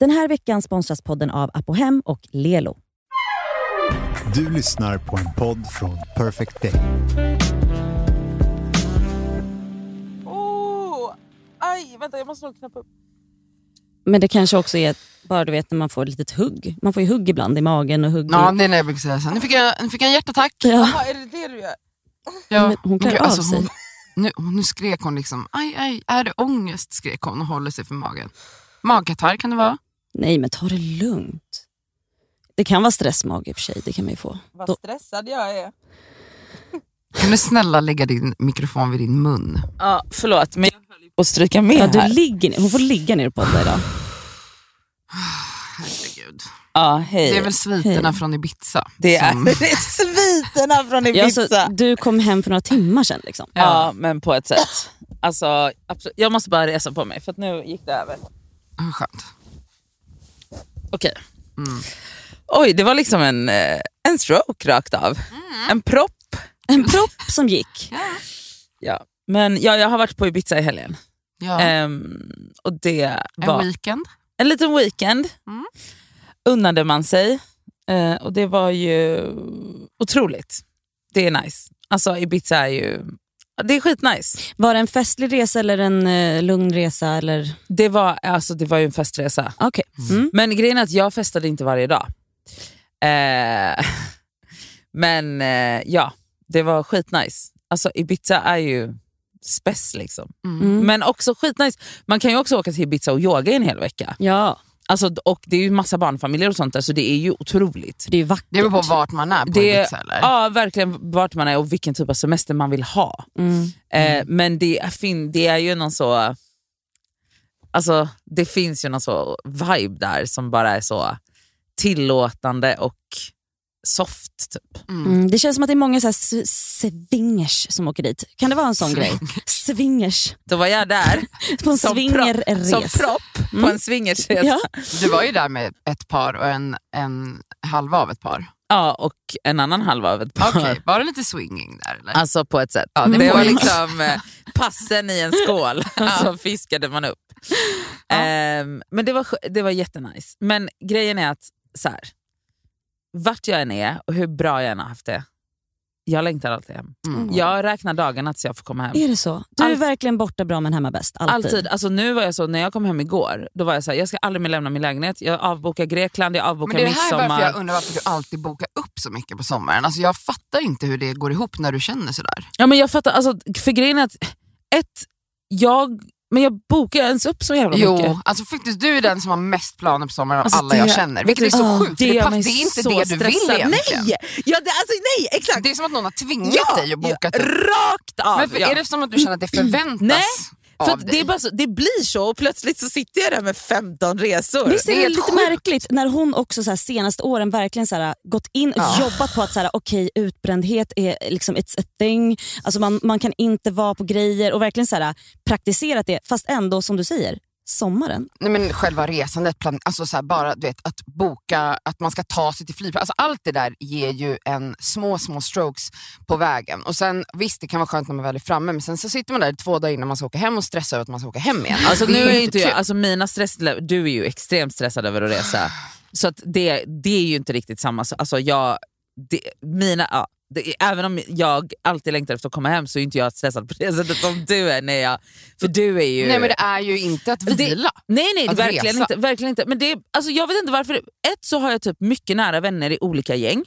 Den här veckan sponsras podden av Apohem och Lelo. Du lyssnar på en podd från Perfect Day. Oh, aj, vänta jag måste nog knappa upp. Men det kanske också är bara du vet när man får ett litet hugg. Man får ju hugg ibland i magen och hugg Ja, i... det är när jag brukar säga så. Nu fick jag, nu fick jag en hjärtattack. Ja. Jaha, är det det du gör? Ja. Men hon klarar Gud, alltså, av sig. hon, nu, nu skrek hon liksom, aj, aj, är det ångest? skrek hon och håller sig för magen. Magkatarr kan det vara. Nej men ta det lugnt. Det kan vara stressmage i och för sig, det kan man ju få. Vad Då- stressad jag är. Kan du snälla lägga din mikrofon vid din mun? Ja, förlåt men jag höll ju på att stryka med Ja, du här. ligger ner. Hon får ligga ner och podda idag. Herregud. Ja, hej. Det är väl sviterna Hej. från Ibiza. det är, som- det är sviterna från Ja, Ibiza. så, du kom hem för några timmar sedan. Liksom. Ja, men på ett sätt. Alltså, absolut. Jag måste bara resa på mig för att nu gick det över. Ah, Skönt. Okej. Oj, det var liksom en, eh, en stroke rakt av. En propp. En propp som gick. Ja. Men ja, jag har varit på Ibiza i helgen. Ja. Ehm, och det en var weekend. en liten weekend. Mm. Unnade man sig. Eh, och det var ju otroligt. Det är nice. Alltså Ibiza är ju det är skitnice. Var det en festlig resa eller en eh, lugn resa? Eller? Det var, alltså, det var ju en festresa. Okej. Mm. Men grejen är att jag festade inte varje dag. Eh, men eh, ja, det var skitnice. Alltså Ibiza är ju spess liksom. Mm. Men också skitnice. Man kan ju också åka till Ibiza och yoga i en hel vecka. Ja, Alltså, och det är ju massa barnfamiljer och sånt där så det är ju otroligt. det är vackert. Det beror på vart man är på Det, Ibiza eller? ja, verkligen vart man är och vilken typ av semester man vill ha. Mm. Eh, men det, är fin, det är ju någon så... Alltså det finns ju någon så vibe där som bara är så tillåtande och soft. Typ. Mm. Det känns som att det är många så här swingers som åker dit. Kan det vara en sån grej? Swingers. Då var jag där På en som, swingerresa. som propp på en swingersresa. Ja. Du var ju där med ett par och en, en halva av ett par. Ja, och en annan halva av ett par. Okej, Var det lite swinging där eller? Alltså på ett sätt. Ja, det det var liksom eh, passen i en skål, så fiskade man upp. Ehm, men det var, det var jättenice. Men grejen är att så här, vart jag än är och hur bra jag än har haft det, jag längtar alltid hem. Mm. Jag räknar dagarna tills jag får komma hem. Är det så? Du är Allt- verkligen borta bra men hemma bäst. Alltid. Alltid. Alltså nu var jag så, när jag kom hem igår, då var jag så här, jag ska aldrig mer lämna min lägenhet. Jag avbokar Grekland, jag avbokar Men det är här midsommar. varför jag undrar varför du alltid bokar upp så mycket på sommaren. Alltså jag fattar inte hur det går ihop när du känner sådär. Ja, men jag fattar, alltså, för grejen är att, ett, jag, men jag bokar ens upp så jävla mycket. Jo, alltså faktiskt du är den som har mest planer på sommaren av Alltså, alla jag det- känner. Vilket är så Ah, sjukt, det, pass, mig det är inte det du vill stressad. egentligen. Nej! Ja, det, alltså, nej exakt! Det är som att någon har tvingat dig att boka ja, upp. Rakt av! Men för, ja. är det som att du känner att det förväntas Nej, för det, är bara så, det blir så och plötsligt så sitter jag där med 15 resor. Visst är Det det, är lite sjukt. märkligt när hon också så här, senaste åren verkligen så här, gått in och Ja. jobbat på att så här, okej utbrändhet är liksom it's a thing. Alltså man, man kan inte vara på grejer och verkligen så här, praktiserat det fast ändå som du säger, sommaren. Nej, men själva resandet, plan, alltså så här, bara du vet, att boka, att man ska ta sig till flygplatsen. Alltså allt det där ger ju en små, små strokes på vägen. Och sen Visst, det kan vara skönt när man väl är framme, men sen så sitter man där två dagar innan man ska åka hem och stressar över att man ska åka hem igen. Alltså nu är inte jag, alltså mina stress, du är ju extremt stressad över att resa. Så att det, det är ju inte riktigt samma. Alltså jag, det, mina, ja, det, även om jag alltid längtar efter att komma hem så är inte jag stressad på det sättet som du är. När jag, för du är ju... Nej men det är ju inte att vila. Nej nej Att verkligen resa. inte, verkligen inte. Men det, alltså, jag vet inte varför. Ett så har jag typ mycket nära vänner i olika gäng.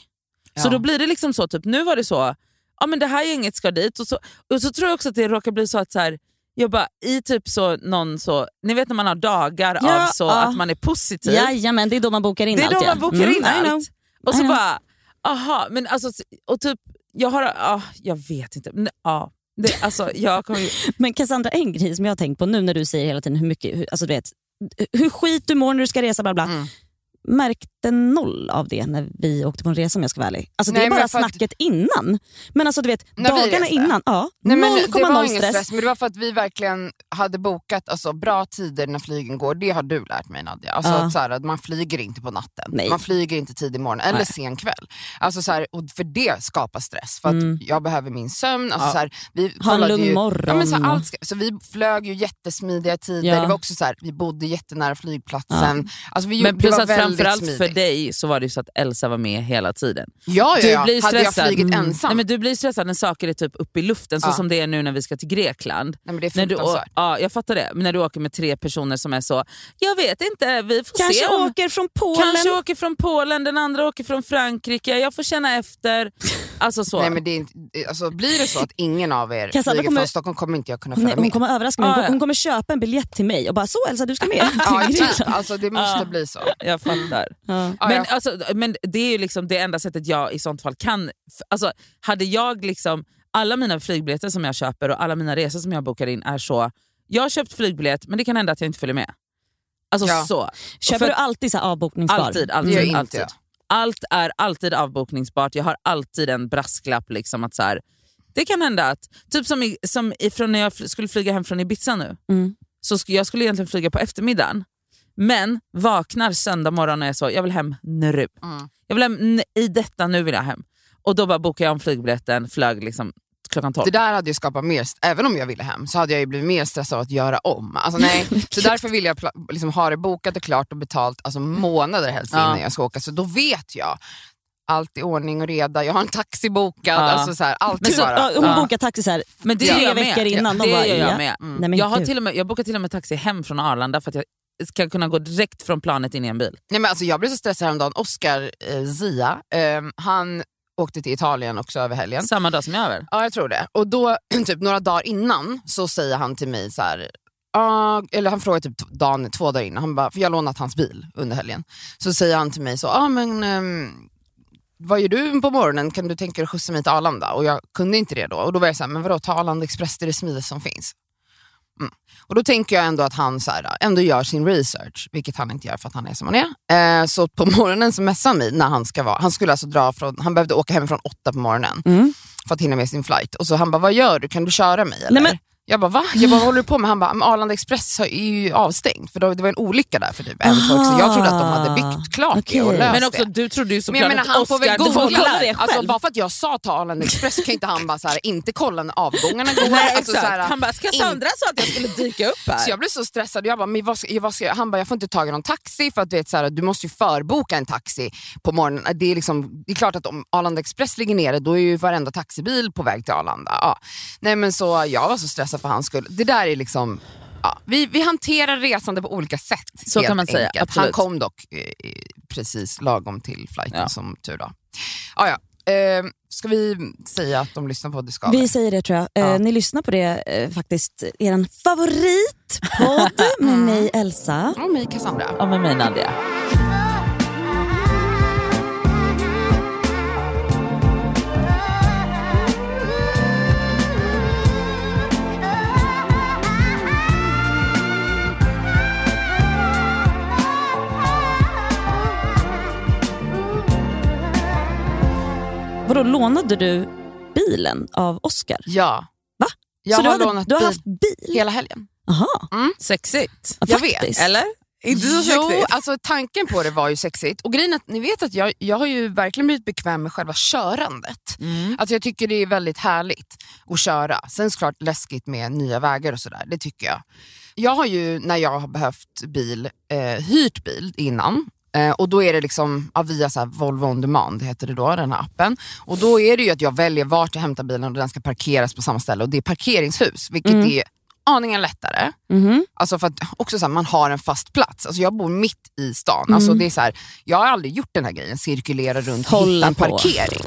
Så Ja. då blir det liksom så, typ, nu var det så, ja men det här gänget ska dit. Och så, och så tror jag också att det råkar bli så att så här, jag bara, i typ så någon så, ni vet när man har dagar Ja, av så ja. att man är positiv. Jajamän, det är då man bokar in det är allt. då man bokar Mm, in allt. Och så bara, aha, men alltså, och typ, jag har, ah, jag vet inte. Men, ja, det, alltså, jag kommer Men Cassandra, en grej som jag har tänkt på nu när du säger hela tiden hur mycket, hur, alltså du vet, hur skit du mår när du ska resa bla bla. Mm. Märkte noll av det när vi åkte på en resa om jag ska vara ärlig. Alltså, det Nej, är men bara för att- snacket innan. Men alltså du vet, När dagarna innan, ja, Nej, men 0,0 det var ingen stress. stress. men det var för att vi verkligen hade bokat alltså, bra tider när flygen går. Det har du lärt mig Nadja. Alltså, Ja. så här, att man flyger inte på natten, Nej. man flyger inte tidig morgon eller Nej. sen kväll. Alltså, så här, och för det skapar stress, för att Mm. jag behöver min sömn. Alltså, Ja. så här, vi Ha en lugn ju, morgon. Ja, men så, här, allt ska, så vi flög ju jättesmidiga tider, Ja. det var också så vi bodde jättenära flygplatsen. Alltså, vi, Men det plus att framförallt smidigt. för dig så var det ju så att Elsa var med hela tiden. Ja, ja, Du ja. blir hade jag stressad. flugit Mm. ensam, Nej, men du blir stressad när saker är typ uppe i luften, så Ja. som det är nu när vi ska till Grekland. Nej, men det är När du, ja, jag fattar det, men när du åker med tre personer som är så, jag vet inte, vi får Kanske se om... åker från Polen. Kanske åker från Polen, den andra åker från Frankrike, jag får känna efter. Alltså så. Nej, men det är inte, alltså, blir det så att ingen av er Cassandra flyger kommer- från Stockholm kommer inte jag kunna Nej, följa hon med. kommer överraska mig. Ah, Hon, ja. hon kommer köpa en biljett till mig och bara så Elsa du ska med Ja, typ. Alltså, det måste Ja. bli så. Jag fattar. Ja. Ja, Men, ja. alltså, men det är ju liksom det enda sättet jag i sånt fall kan... Alltså, hade jag liksom, alla mina flygbiljetter som jag köper och alla mina resor som jag bokar in är så, jag har köpt flygbiljett men det kan hända att jag inte följer med. Alltså Ja. så. Köper För- du alltid så här avbokningsbar? Alltid, alltid. inte alltid. jag. Allt är alltid avbokningsbart, jag har alltid en brasklapp. Liksom att så här, det kan hända att, typ som, i, som ifrån när jag fl- skulle flyga hem från Ibiza nu, Mm. så sk- jag skulle egentligen flyga på eftermiddagen, men vaknar söndag morgon och är så, jag vill hem nu. Mm. Jag vill hem, I detta nu vill jag hem. Och då bara bokade jag om flygbiljetten, flög liksom klockan 12. Det där hade ju skapat mer, även om jag ville hem, så hade jag ju blivit mer stressad av att göra om. Alltså, nej. så därför vill jag liksom ha det bokat och klart och betalt alltså, månader helst Ja. innan jag ska åka. Så då vet jag. Allt i ordning och reda, jag har en taxi bokad. Ja. Alltså, så här, allt Men så, bara... ja, hon Ja. bokar taxi så här, Men det tre jag med. veckor innan. Ja, det bara, gör jag ja. med. Nej, men Jag, har gud. till och med, jag bokar till och med taxi hem från Arlanda för att jag ska kunna gå direkt från planet in i en bil. Nej, men alltså, jag blev så stressad häromdagen. Oscar eh, Zia, eh, han åkte till Italien också över helgen. Samma dag som jag över. Ja, jag tror det. Och då, typ några dagar innan, så säger han till mig så här. "Ah", eller han frågar typ dagen, två dagar innan, han bara, för jag har lånat hans bil under helgen. Så säger han till mig så, ah, men ehm, vad gör du på morgonen? Kan du tänka dig att skjutsa mig till Arlanda? Och jag kunde inte det då. Och då var jag så här, men vadå, ta Arlanda Express, det är det smidigaste som finns. Mm. Och då tänker jag ändå att han så här, ändå gör sin research, vilket han inte gör för att han är som han är. Eh, så på morgonen så messar han mig när han ska vara, han skulle alltså dra från, han behövde åka hemifrån åtta på morgonen Mm. för att hinna med sin flight. Och så han bara, vad gör du? Kan du köra mig? Eller? Nej, Jag bara, va? Jag bara, vad håller du på med? Han bara, men Arlanda Express är ju avstängt för det var en olycka där för typ en sedan. Jag trodde att de hade byggt klart det och löst Men också det. du trodde ju Men såklart jag menar, han får väl googla. Alltså, bara för att jag sa ta Arlanda Express kan inte han bara så här, inte kolla när avgångarna går. Nej, alltså, exakt. så här, han bara, ska in- Sandra sa att jag skulle dyka upp här. så jag blev så stressad. Jag bara, men vad ska, vad ska jag? Han bara, jag får inte tag i någon taxi för att du, vet, så här, du måste ju förboka en taxi på morgonen. Det är, liksom, det är klart att om Arlanda Express ligger nere då är ju varenda taxibil på väg till Arlanda. Ja. Nej, men så Jag var så stressad för hans skull. Det där är liksom... Ja, vi, vi hanterar resande på olika sätt. Så kan man säga, enkelt. absolut. Han kom dock eh, precis lagom till flighten Ja. som tur då. Ja, ja. Eh, ska vi säga att de lyssnar på Discover? Vi säger det tror jag. Eh, Ja. ni lyssnar på det eh, faktiskt, er favoritpodd med mig Elsa. Och mig Cassandra. Ja, med mig Nadia. Vadå, lånade du bilen av Oscar? Ja. Va? Jag Så du, har hade, lånat du har bil haft bil? hela helgen. Aha, Sexigt. ja, Jag vet. Eller? Inte så Jo, alltså tanken på det var ju sexigt. Och grejen är att ni vet att jag, jag har ju verkligen blivit bekväm med själva körandet. Mm. Alltså jag tycker det är väldigt härligt att köra. Sen såklart läskigt med nya vägar och sådär, det tycker jag. Jag har ju när jag har behövt bil, eh, hyrt bil innan. Eh, och då är det liksom ja, via så Volvo on demand, heter det då, den här appen. Och då är det ju att jag väljer vart jag hämtar bilen och den ska parkeras på samma ställe och det är parkeringshus, vilket Mm. är aningen lättare. Mhm. Alltså för att också så här, man har en fast plats. Alltså jag bor mitt i stan. Alltså det är så här, jag har aldrig gjort den här grejen, cirkulera runt och Hålla hitta en parkering.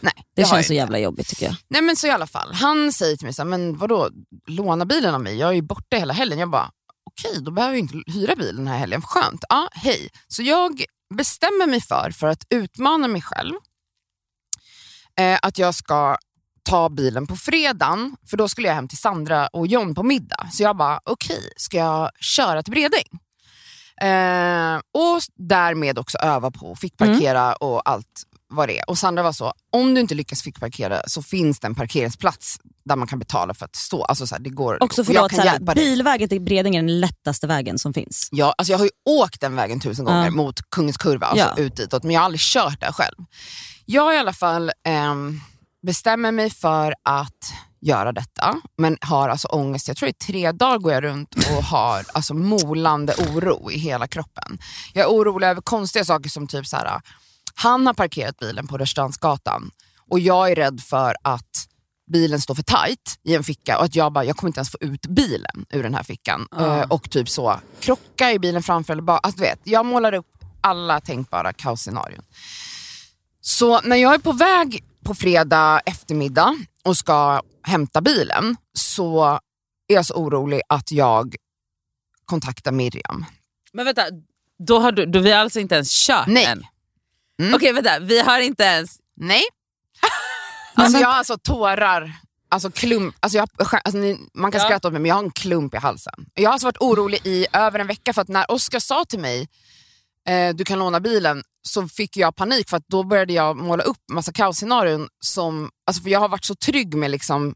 Nej, Det har känns så jävla jobbigt tycker jag. Nej men så i alla fall, han säger till mig så här, men vadå, låna bilen av mig? Jag är ju borta hela helgen. Jag bara, okej då behöver jag inte hyra bilen den här helgen. Skönt, ja hej. Så jag bestämmer mig för, för att utmana mig själv, eh, att jag ska ta bilen på fredagen, för då skulle jag hem till Sandra och John på middag. Så jag bara, okej, ska jag köra till Bredäng? Eh, och därmed också öva på fick parkera Mm. och allt vad det är. Och Sandra var så, om du inte lyckas fick parkera så finns det en parkeringsplats där man kan betala för att stå. Alltså så här, det går, Också och jag förlåt, kan såhär, hjälpa dig. bilvägen till Bredäng är den lättaste vägen som finns. Ja, alltså jag har ju åkt den vägen tusen gånger Ja. mot Kungens Kurva, alltså Ja. ut ditåt, men jag har aldrig kört där själv. Jag i alla fall ehm, bestämmer mig för att göra detta, men har alltså ångest. Jag tror i tre dagar går jag runt och har alltså molande oro i hela kroppen. Jag är orolig över konstiga saker som typ så här. Han har parkerat bilen på Rörstrandsgatan och jag är rädd för att bilen står för tight i en ficka och att jag bara, jag kommer inte ens få ut bilen ur den här fickan. Eh, och typ så, krocka i bilen framför eller bara, alltså, du vet, jag målar upp alla tänkbara kaosscenarion. Så när jag är på väg på fredag eftermiddag och ska hämta bilen så är jag så orolig att jag kontaktar Miriam. Men vänta, då har du, då vi har alltså inte ens kört Nej. än? Mm. Okej vänta, vi har inte ens... Nej. Alltså jag har alltså tårar, alltså klump, alltså jag, alltså ni, man kan Ja. skratta åt mig men jag har en klump i halsen. Jag har alltså varit orolig i över en vecka för att när Oskar sa till mig eh, du kan låna bilen så fick jag panik för att då började jag måla upp massa kaosscenarion som, alltså för jag har varit så trygg med liksom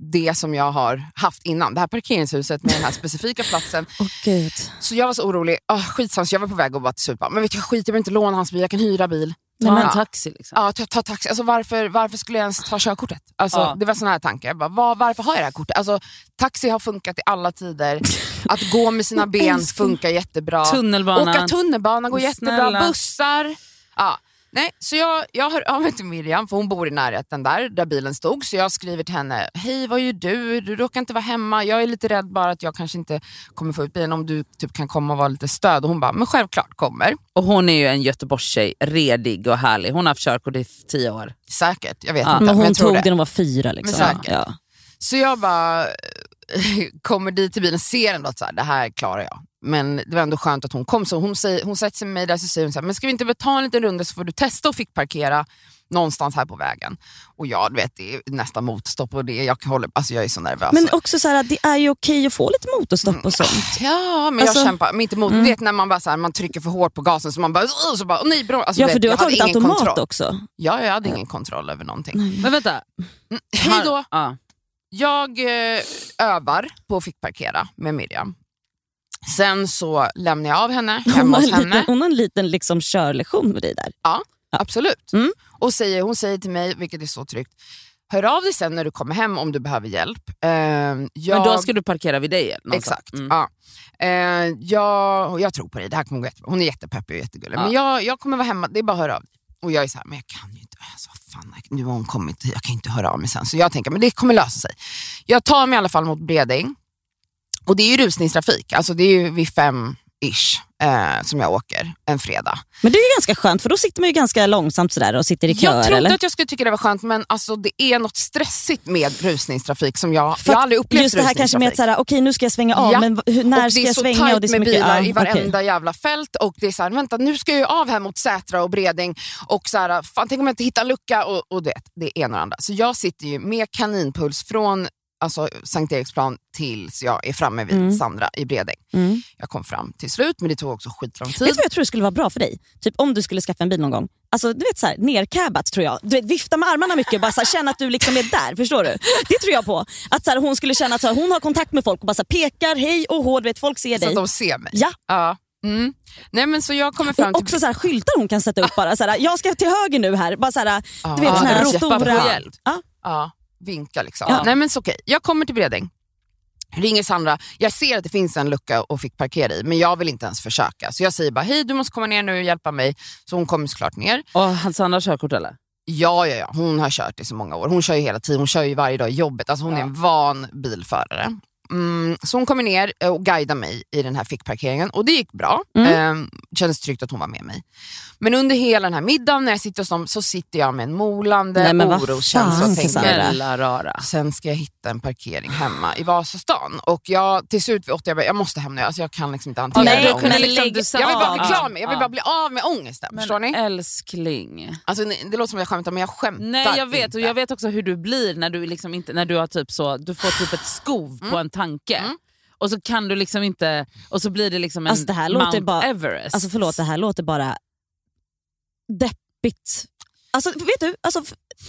det som jag har haft innan. Det här parkeringshuset med den här specifika platsen. Gud. Så jag var så orolig, oh, skitsamma så jag var på väg att bara till bara, men vet jag skiter jag vill inte låna hans bil, jag kan hyra bil. Ta men- en taxi liksom. Ja, ta, ta taxi. Alltså, varför, varför skulle jag ens ta körkortet? Alltså, Ja. Det var såna här tankar. Bara, var, varför har jag det här kortet? Alltså, taxi har funkat i alla tider. Att gå med sina ben funkar jättebra. Tunnelbanan. Åka tunnelbana går jättebra. Bussar. Ja. Nej, så jag, jag hör av mig till Miriam, för hon bor i närheten där, där bilen stod. Så jag skriver till henne, hej vad gör du? Du råkar inte vara hemma. Jag är lite rädd bara att jag kanske inte kommer få ut bilen om du typ kan komma och vara lite stöd. Och hon bara, men självklart kommer. Och hon är ju en Göteborgstjej, redig och härlig. Hon har haft körkort i tio år. Säkert, jag vet Ja. inte. Men hon jag tror tog det. det när hon var fyra. Liksom. Men säkert. Ja. Så jag bara kommer dit till bilen, ser ändå att så här, det här klarar jag. Men det var ändå skönt att hon kom. Så hon, säger, hon sätter sig med mig där så säger hon så här, men ska vi inte ta en liten runda så får du testa och fick parkera någonstans här på vägen. Och jag du vet, det är nästan motstopp och det, jag, håller, alltså jag är så nervös. Men också så här, det är ju okej att få lite motorstopp och sånt. Ja, men Alltså- jag kämpar. Men inte mot, du vet när man bara så här, man trycker för hårt på gasen så man bara, så bara oh, nej, bra. Alltså, Ja du för vet, du har tagit ingen automat kontroll. också. Ja, jag hade ingen kontroll över någonting. Men vänta. Hej då! Ja. Jag eh, övar på att fick parkera med Miriam. Sen så lämnar jag av henne hemma hos en liten, henne. hon har en liten liksom, körlektion med dig där. Absolut. Mm. Och säger, hon säger till mig, vilket är så tryggt, hör av dig sen när du kommer hem om du behöver hjälp. Eh, jag, Men då ska du parkera vid dig? någonstans. Exakt. Mm. Ja. Eh, jag, jag tror på dig, det här kommer gå jättebra. Hon är jättepeppig och jättegullig. Ja. Men jag, jag kommer vara hemma, det är bara att höra av dig. Och jag är så här, men jag kan ju inte, alltså, fan, nu har hon kommit, jag kan ju inte höra av mig sen. Så jag tänker, men det kommer lösa sig. Jag tar mig i alla fall mot Bredäng. Och det är ju rusningstrafik, alltså det är ju vid fem ish eh, som jag åker en fredag. Men det är ju ganska skönt för då sitter man ju ganska långsamt sådär och sitter i köer. Jag trodde eller? att jag skulle tycka det var skönt men alltså, det är något stressigt med rusningstrafik som jag, För jag har aldrig upplevt Just det här kanske med att såhär, okej nu ska jag svänga av, Ja. men när ska jag svänga? tajt Och det är så med mycket, bilar ja, i varenda okej. jävla fält och det är så här, vänta nu ska jag ju av här mot Sätra och Bredäng och så här, fan, tänk om jag inte hittar en lucka och, och det, det ena och det andra. Så jag sitter ju med kaninpuls från alltså, Sankt Eriksplan tills jag är framme vid Mm. Sandra i Bredäng. Mm. Jag kom fram till slut men det tog också skitlång tid. Vet du vad jag tror skulle vara bra för dig? Typ om du skulle skaffa en bil någon gång. Alltså du vet såhär, nercabbat tror jag. Du vet, vifta med armarna mycket och bara så här, känna att du liksom är där. Förstår du? Det tror jag på. Att så här, hon skulle känna att så här, hon har kontakt med folk och bara så här, pekar hej och hå, du vet folk ser så dig. att de ser mig. Ja. Ja. Mm. Nej, men så jag kommer fram Och till... också så här, skyltar hon kan sätta upp bara. Så här, jag ska till höger nu här. Bara så här, du vet, Ja, såna här stora... Ja. Ja, vinka liksom. Ja. Nej men så okej, jag kommer till Bredäng. Ringer Sandra, jag ser att det finns en lucka och fick parkera i men jag vill inte ens försöka. Så jag säger bara, hej du måste komma ner nu och hjälpa mig. Så hon kommer såklart ner. Och hans andra körkort eller? Ja, ja, ja, hon har kört i så många år. Hon kör ju hela tiden, hon kör ju varje dag i jobbet. Alltså hon är Ja. en van bilförare. Mm, så hon kommer ner och guidar mig i den här fickparkeringen och det gick bra. Mm. Eh, kändes tryggt att hon var med mig. Men under hela den här middagen när jag sitter hos dem så sitter jag med en molande men oroskänsla och tänker. Sen ska jag hitta en parkering hemma i Vasastan. Och jag, till slut vid åtta, jag, bara, jag måste hem nu. Alltså jag kan liksom inte hantera Nej, den men ångesten. liksom Jag vill bara bli klar med, jag vill bara bli av med ångesten. förstår ni? älskling. Alltså, det låter som att jag skämtar men jag skämtar Nej jag vet inte. och jag vet också hur du blir när du liksom inte, när du har typ så, du får typ ett skov på en tanke. Mm. och så kan du liksom inte, och så blir det liksom en Alltså, det här låter Mount bara- Everest. Alltså förlåt, det här låter bara deppigt. Alltså vet du, alltså,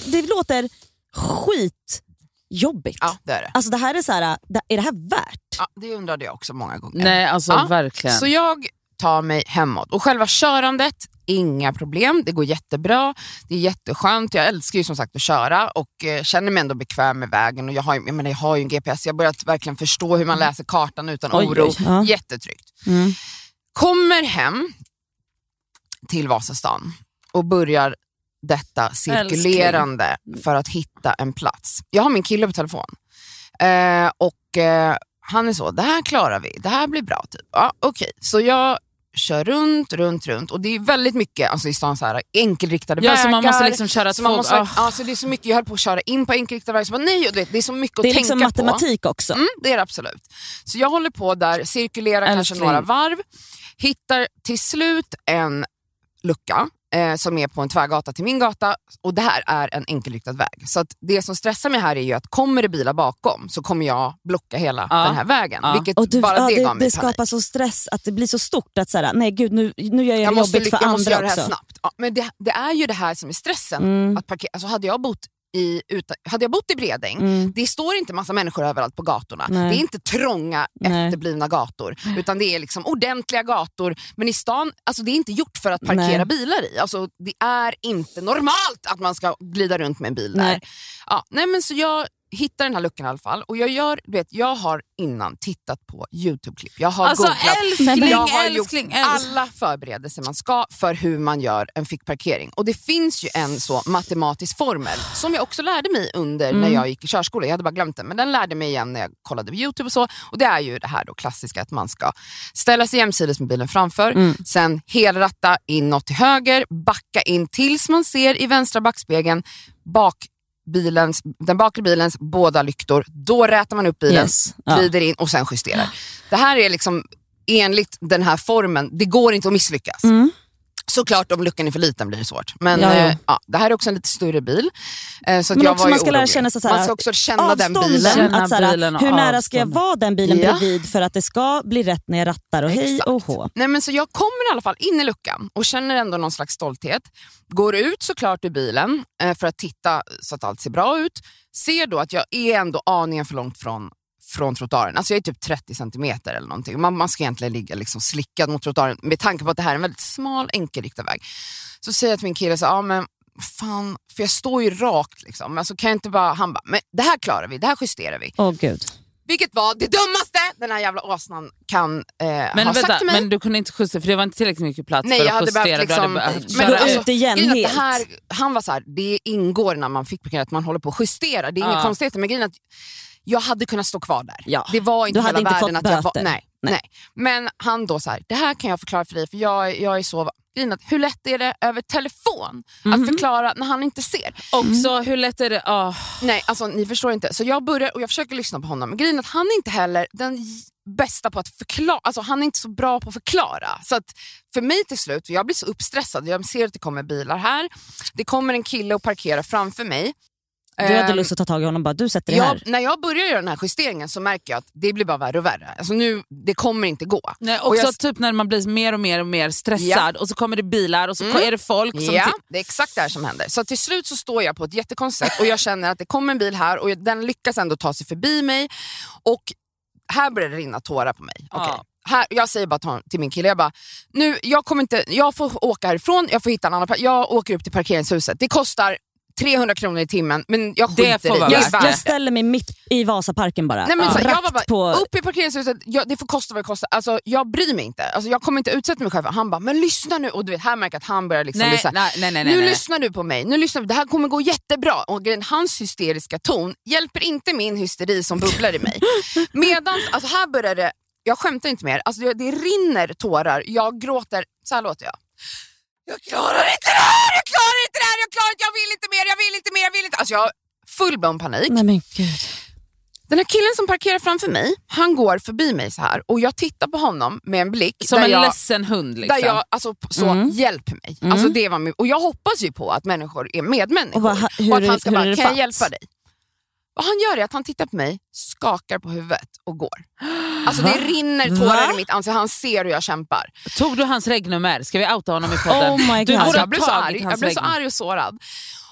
det låter skitjobbigt. Ja, det är det. Alltså det här är så här, är det här värt? Ja, det undrade jag också många gånger. Nej alltså Ja, verkligen. Så jag tar mig hemåt och själva körandet, inga problem. Det går jättebra, det är jätteskönt. Jag älskar ju som sagt att köra och eh, känner mig ändå bekväm med vägen. Och jag, har, jag, menar, jag har ju en GPS, jag har börjat verkligen förstå hur man läser kartan utan Oj, oro. oj, ja. Jättetryggt. Mm. Kommer hem till Vasastan och börjar detta cirkulerande för att hitta en plats. Jag har min kille på telefon eh, och eh, han är så, det här klarar vi, det här blir bra. Typ. Ja, Okej, så jag kör runt, runt, runt och det är väldigt mycket alltså i stan så här, enkelriktade ja, vägar. så man måste liksom köra så man måste, ah. alltså det är så mycket, jag höll på att köra in på enkelriktade vägar, så bara, nej, och vet, det är så mycket att Det är tänka liksom på. matematik också. Mm, det är det absolut. Så jag håller på där, cirkulerar kanske Älskling. några varv, hittar till slut en lucka eh, som är på en tvärgata till min gata och det här är en enkelriktad väg. Så att det som stressar mig här är ju att kommer det bilar bakom så kommer jag blocka hela Ja. den här vägen. Ja. Vilket Och du, bara ja, det, det, gav mig det panik. skapar så stress att det blir så stort att så här, nej gud nu, nu gör jag, jag det måste, jobbigt för jag måste andra göra det här också. snabbt. Ja, men det, det är ju det här som är stressen. Mm. Att parkera, alltså hade, jag bott i, utan, hade jag bott i Bredäng, Mm. det står inte massa människor överallt på gatorna. Nej. Det är inte trånga Nej. efterblivna gator, utan det är liksom ordentliga gator. Men i stan, alltså det är inte gjort för att parkera Nej. bilar i. Alltså det är inte normalt att man ska glida runt med en bil där. Ja, nej men så jag hittar den här luckan i alla fall och jag, gör, du vet, jag har innan tittat på YouTube-klipp. Jag har Alltså googlat. älskling, Jag har älskling, gjort älskling. alla förberedelser man ska för hur man gör en fickparkering. Och det finns ju en så matematisk formel som jag också lärde mig under Mm. när jag gick i körskola. Jag hade bara glömt den, men den lärde mig igen när jag kollade på Youtube och så. Och det är ju det här då klassiska att man ska ställa sig jämsides med bilen framför, Mm. sen helratta inåt till höger, backa in tills man ser i vänstra backspegeln bak bilens, den bakre bilens båda lyktor. Då rätar man upp bilen, Yes. Ja. glider in och sen justerar. Det här är liksom enligt den här formen, det går inte att misslyckas. Mm. Såklart om luckan är för liten blir det svårt. Men Ja, ja. eh, ja, det här är också en lite större bil. Eh, så att Men jag också var man ska lära orolig. känna sig så här, Man ska också känna den bilen. Känna att så här, bilen hur nära ska jag vara den bilen Ja. bredvid för att det ska bli rätt när jag rattar och hej Exakt. och hå. Nej, men så jag kommer i alla fall in i luckan och känner ändå någon slags stolthet. Går ut såklart ur bilen eh, för att titta så att allt ser bra ut. Ser då att jag är ändå aningen för långt från från trottoaren. Alltså jag är typ 30 centimeter eller någonting. Man, man ska egentligen ligga liksom slickad mot trottoaren med tanke på att det här är en väldigt smal enkelriktad väg. Så säger jag till min kille, så, ja, men fan, för jag står ju rakt. Liksom. Alltså, kan jag inte bara, han bara, men det här klarar vi, det här justerar vi. Åh gud. Vilket var det dummaste den här jävla åsnan kan eh, Men ha vänta, sagt till mig. men du kunde inte justera för det var inte tillräckligt mycket plats Nej, för jag att hade justera. behövt liksom... du hade behövt men köra alltså, ut igen att helt. det här, han var så här, det ingår när man fick parkera att man håller på att justera. Det är inga Ja. konstigheter, men grejen att jag hade kunnat stå kvar där. Ja. Det var inte Du hade hela inte världen fått att jag var, nej, nej. Nej. Men han då så här, det här kan jag förklara för dig för jag, jag är så... Hur lätt är det över telefon Mhm. att förklara när han inte ser? Också, hur lätt är det? ah. Nej, alltså ni förstår inte. Så jag börjar och jag försöker lyssna på honom. Men grejen är att han är inte heller den bästa på att förklara. Alltså han är inte så bra på att förklara. Så att för mig till slut, jag blir så uppstressad. Jag ser att det kommer bilar här. Det kommer en kille och parkerar framför mig. Du hade Ehm, lust att ta tag i honom och bara, du sätter dig jag, här. när jag börjar göra den här justeringen så märker jag att det blir bara värre och värre. Alltså nu, det kommer inte gå. Nej, Och också jag- typ när man blir mer och mer och mer stressad och så kommer det bilar och så Mm. är det folk som... Ja, det är exakt det här som händer. Så till slut så står jag på ett jättekonstigt sätt och jag känner att det kommer en bil här och den lyckas ändå ta sig förbi mig. Och här börjar det rinna tårar på mig. Okej. Ja. Här, jag säger bara till- till min kille, jag bara, nu, jag, kommer inte, jag får åka härifrån, jag får hitta en annan plats. Jag åker upp till parkeringshuset. Det kostar 300 kronor i timmen men jag Det skiter i det. Jag, jag ställer mig mitt i Vasaparken bara. Nej, men så, här, jag var bara, på... upp i parkeringshuset, jag, det får kosta vad det kostar. Alltså, jag bryr mig inte. Alltså, jag kommer inte utsätta mig själv. Han bara, men lyssna nu. Och du vet, här märker jag att han börjar liksom Nej, så här, nej, nej, nej, nej, nu nej. lyssnar du på mig, nu lyssnar, det här kommer gå jättebra. Och hans hysteriska ton hjälper inte min hysteri som bubblar i mig. Medans, alltså här börjar det, jag skämtar inte mer, alltså det, det rinner tårar, jag gråter, så här låter jag. Jag klarar inte det här, jag klarar inte det här, jag klarar inte, jag vill inte mer, jag vill inte mer, jag vill inte. Alltså jag har full-blown panik. Nej men gud. Den här killen som parkerar framför mig, han går förbi mig så här och jag tittar på honom med en blick Som en jag, ledsen hund. Liksom. där jag, alltså, p- så, Mm. hjälp mig. Mm. Alltså, det var min, och jag hoppas ju på att människor är medmänniskor Och vad- hur och att han ska hur bara, kan jag fatt? hjälpa dig? Vad han gör är att han tittar på mig, skakar på huvudet och går. Alltså det rinner tårar Va? i mitt ansikte, han ser hur jag kämpar. Tog du hans regnummer? Ska vi outa honom i podden? Oh my Du God. borde Alltså jag blev så arg, jag blev så arg och sårad.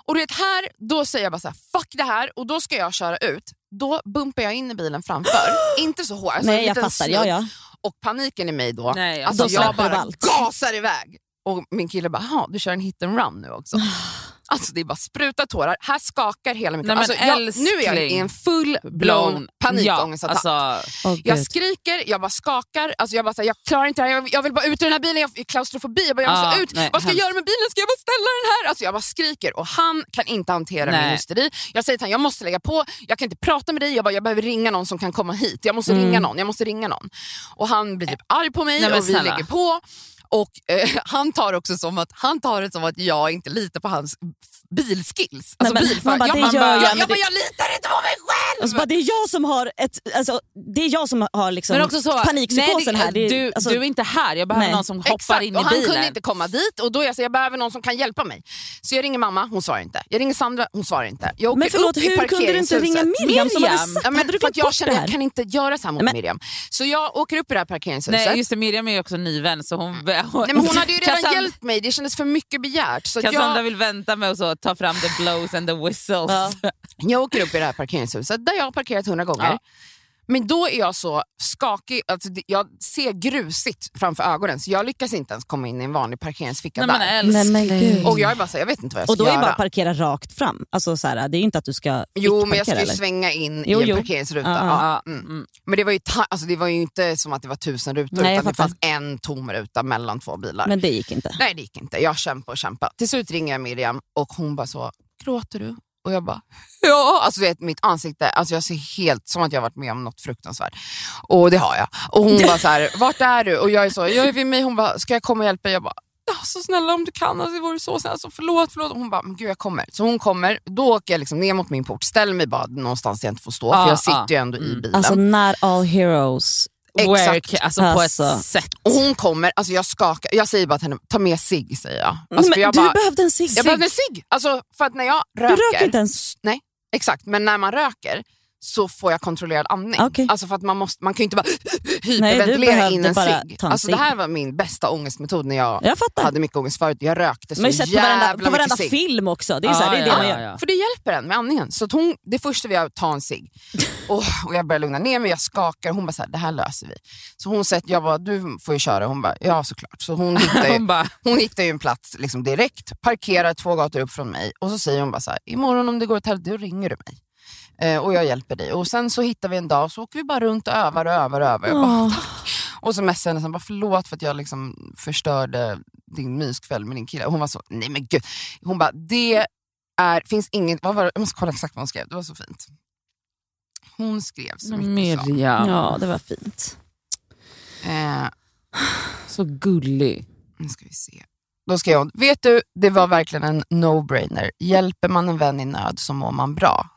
Och du vet här, då säger jag bara så här, fuck det här och då ska jag köra ut. Då bumpar jag in i bilen framför. Inte så hårt, alltså Nej jag fattar, ja ja. Och paniken i mig då, Nej, alltså då jag du bara allt. gasar iväg. Och min kille bara, "Jaha, du kör en hit and run nu också. Alltså det är bara spruta tårar. Här skakar hela mitt Nej, alltså, jag, Nu är jag i en full-blown panikångestattack. Ja, alltså, Åh, Jag skriker, jag bara skakar, alltså jag, bara, så här, jag klarar inte det här, jag, jag vill bara ut ur den här bilen, jag har klaustrofobi, jag, bara, jag måste Ah, ut. nej, Vad ska jag göra med bilen? Ska jag bara ställa den här? Alltså jag bara skriker och han kan inte hantera min Nej. hysteri. Jag säger till honom, jag måste lägga på, jag kan inte prata med dig, jag, bara, jag behöver ringa någon som kan komma hit. Jag måste Mm. ringa någon, jag måste ringa någon. Och han blir typ arg på mig Nej, och vi lägger på. Och eh, han tar också som att, han tar det som att jag inte litar på hans bilskills. Alltså Nej, men bilför. man bara, jag, det bara, jag, jag, jag, bara, det- jag litar inte på mig själv! Och så bara, det är jag som har, ett, alltså, det är jag som har liksom men också så, panikpsykosen nej, här. Det är, du, alltså, du är inte här, jag behöver Nej. någon som hoppar Exakt, in i och han bilen. kunde inte komma dit och då är jag så jag behöver någon som kan hjälpa mig. Så jag ringer mamma, hon svarar inte. Jag ringer Sandra, hon svarar inte. Jag åker men förlåt, upp hur kunde du inte ringa. Miriam, som Miriam? sagt? Ja, men hade för jag känner det jag kan inte göra så här mot Men- Miriam. Så jag åker upp i det här parkeringshuset. Nej just det, Miriam är ju också ny vän så hon... hon Nej, men hon hade ju redan hjälpt mig, det kändes för mycket begärt. Så Cassandra vill vänta med att så, ta fram the blows and the whistles. Ja. jag åker upp i det här parkeringshuset där jag har parkerat hundra gånger. Ja. Men då är jag så skakig, alltså, jag ser grusigt framför ögonen så jag lyckas inte ens komma in i en vanlig parkeringsficka Nej, men där. men gud. Och jag är bara så här, jag vet inte vad jag ska Och då är det göra. bara att parkera rakt fram. Alltså, så här, det är inte att du ska Jo, men jag ska ju eller? svänga in Jo, i en jo. parkeringsruta. Ja, Ja. Ja, Mm. mm. Men det var, ju alltså, det var ju inte som att det var tusen rutor, Nej, utan det fanns en tom ruta mellan två bilar. Men det gick inte. Nej, det gick inte. Jag kämpade och kämpade. Till slut ringer jag Miriam och hon bara så, gråter du? Och jag bara, ja. Alltså, vet, mitt ansikte, alltså, jag ser helt som att jag har varit med om något fruktansvärt. Och det har jag. Och hon bara så här, vart är du? Och jag är så, jag är vid mig. Hon bara, ska jag komma och hjälpa dig? Jag bara, ja, så snälla om du kan, alltså, det vore så snällt. Alltså, förlåt, förlåt. Och hon bara, men gud jag kommer. Så hon kommer, då åker jag liksom ner mot min port, ställer mig bara någonstans där jag inte får stå, Ja, för jag sitter ja. ju ändå i Mm. bilen. Alltså not all heroes. Work, alltså, på Alltså. ett sätt. och hon kommer, alltså jag skakar, jag säger bara till henne, ta med sig säger jag. Alltså, jag du bara, behövde en cigg. Jag behövde en cigg. Alltså, för att när jag röker... röker inte ens? Nej, exakt. Men när man röker så får jag kontrollerad andning. Okej. Alltså för att man, måste, man kan ju inte bara hyperventilera in en cigg. Alltså, det cigg. här var min bästa ångestmetod när jag Jag hade mycket ångest förut. Jag rökte så man har ju på jävla varenda, på varenda mycket cigg. film också. Det är, så här, det, är det ja, man ja, gör. För det hjälper en med andningen. Så hon, det första vi gör är att ta en cigg. Och, och jag börjar lugna ner mig, jag skakar. Hon bara, så här, det här löser vi. Så hon säger, jag bara, du får ju köra. Hon bara, ja såklart. Så hon hittar ju, Hon bara, hon hittar ju en plats liksom direkt, parkerar två gator upp från mig och så säger hon bara så här, imorgon om det går åt helvete, då ringer du mig. Eh, och jag hjälper dig. Och sen så hittar vi en dag och så åker vi bara runt och övar och övar och övar. Jag bara, Åh. tack. Och så messade jag henne, bara förlåt för att jag liksom förstörde din myskväll med din kille. Och hon var så, nej men gud. Hon bara, det är, finns inget, vad var det? jag måste kolla exakt vad hon skrev, det var så fint. Hon skrev så mycket. Så. Miriam, Ja, det var fint. Eh, så gullig. Nu ska vi se. Då skrev hon, vet du, det var verkligen en no-brainer. Hjälper man en vän i nöd så mår man bra.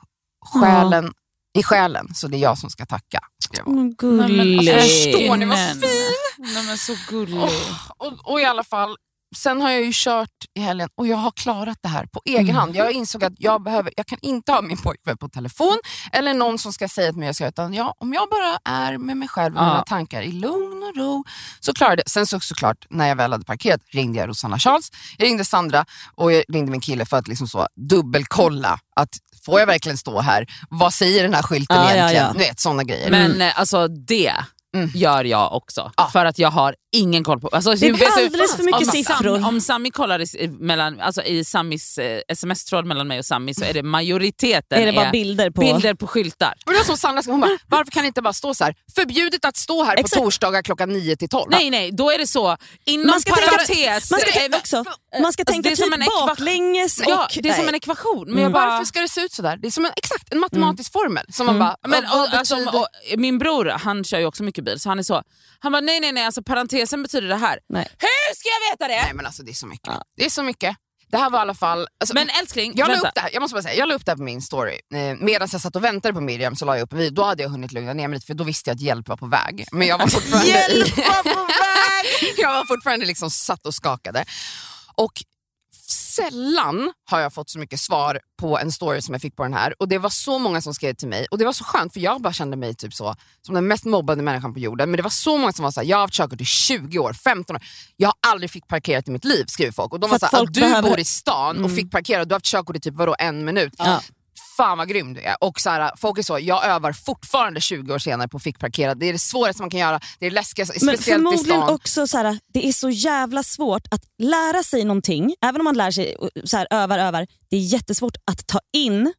Själen, I själen, så det är jag som ska tacka. Mm, gullig. alltså, förstår ni vad Men- fin? Nej, men så gullig. Åh, och, och i alla fall, sen har jag ju kört i helgen och jag har klarat det här på egen hand. Jag insåg att jag, behöver, jag kan inte ha min pojkvän på telefon eller någon som ska säga till mig jag ska utan jag, om jag bara är med mig själv och Ja. mina tankar i lugn och ro så klarar jag det. Sen så såklart, när jag väl hade parkerat ringde jag Rosanna Charles, jag ringde Sandra och jag ringde min kille för att liksom så dubbelkolla att får jag verkligen stå här? Vad säger den här skylten Ja, ja, egentligen? ja. Du vet, sådana grejer. Men eh, alltså det Mm. gör jag också. Ja. För att jag har ingen koll på... Alltså, Det är hur- alldeles för mycket om siffror. Sam, om Sami kollar i, mellan, alltså i Samis eh, sms-tråd mellan mig och Sami så är det majoriteten Är det bara bilder på... bilder på skyltar. Och det var som Sandra hon bara, varför kan det inte bara stå så här, förbjudet att stå här på Exakt. torsdagar klockan 9 till 12? Nej nej, då är det så. Inom Man ska tänka- parentes... Man ska tänka också, man ska alltså, tänka det är som typ baklänges och... Ja, det är som Nej. en ekvation. Men Mm. bara, Varför ska det se ut sådär? Det är som en, exakt en matematisk formel. Som man bara, Men, och, alltså, och, min bror han kör ju också mycket bil så han är så, han bara nej nej nej, alltså parentesen betyder det här. Nej. Hur ska jag veta det? Nej men alltså det är så mycket. Det är så mycket. Det här var i alla fall... Alltså, Men älskling, jag la vänta. upp det här, jag måste bara säga, jag la upp det här på min story. Eh, medan jag satt och väntade på Miriam så la jag upp en video. Då hade jag hunnit lugna ner mig lite för då visste jag att hjälp var på väg. Men jag var fortfarande, i, jag var fortfarande liksom satt och skakade. Och sällan har jag fått så mycket svar på en story som jag fick på den här. Och Det var så många som skrev till mig och det var så skönt för jag bara kände mig typ så som den mest mobbade människan på jorden. Men det var så många som var såhär, jag har haft körkort i 20 år, 15 år. Jag har aldrig fick parkerat i mitt liv skriver folk. Och de För var att såhär, folk att du behöver- bor i stan och fick parkera, du har haft körkort i typ vadå, en minut. Ja. Fan vad grym du är. Och så här, folk är så, jag övar fortfarande 20 år senare på att fick parkera. Det är det svåraste man kan göra, det är det läskigaste, Men speciellt i förmodligen stan. också så här, det är så jävla svårt att lära sig någonting, även om man lär sig så här, övar, övar. Det är jättesvårt att ta in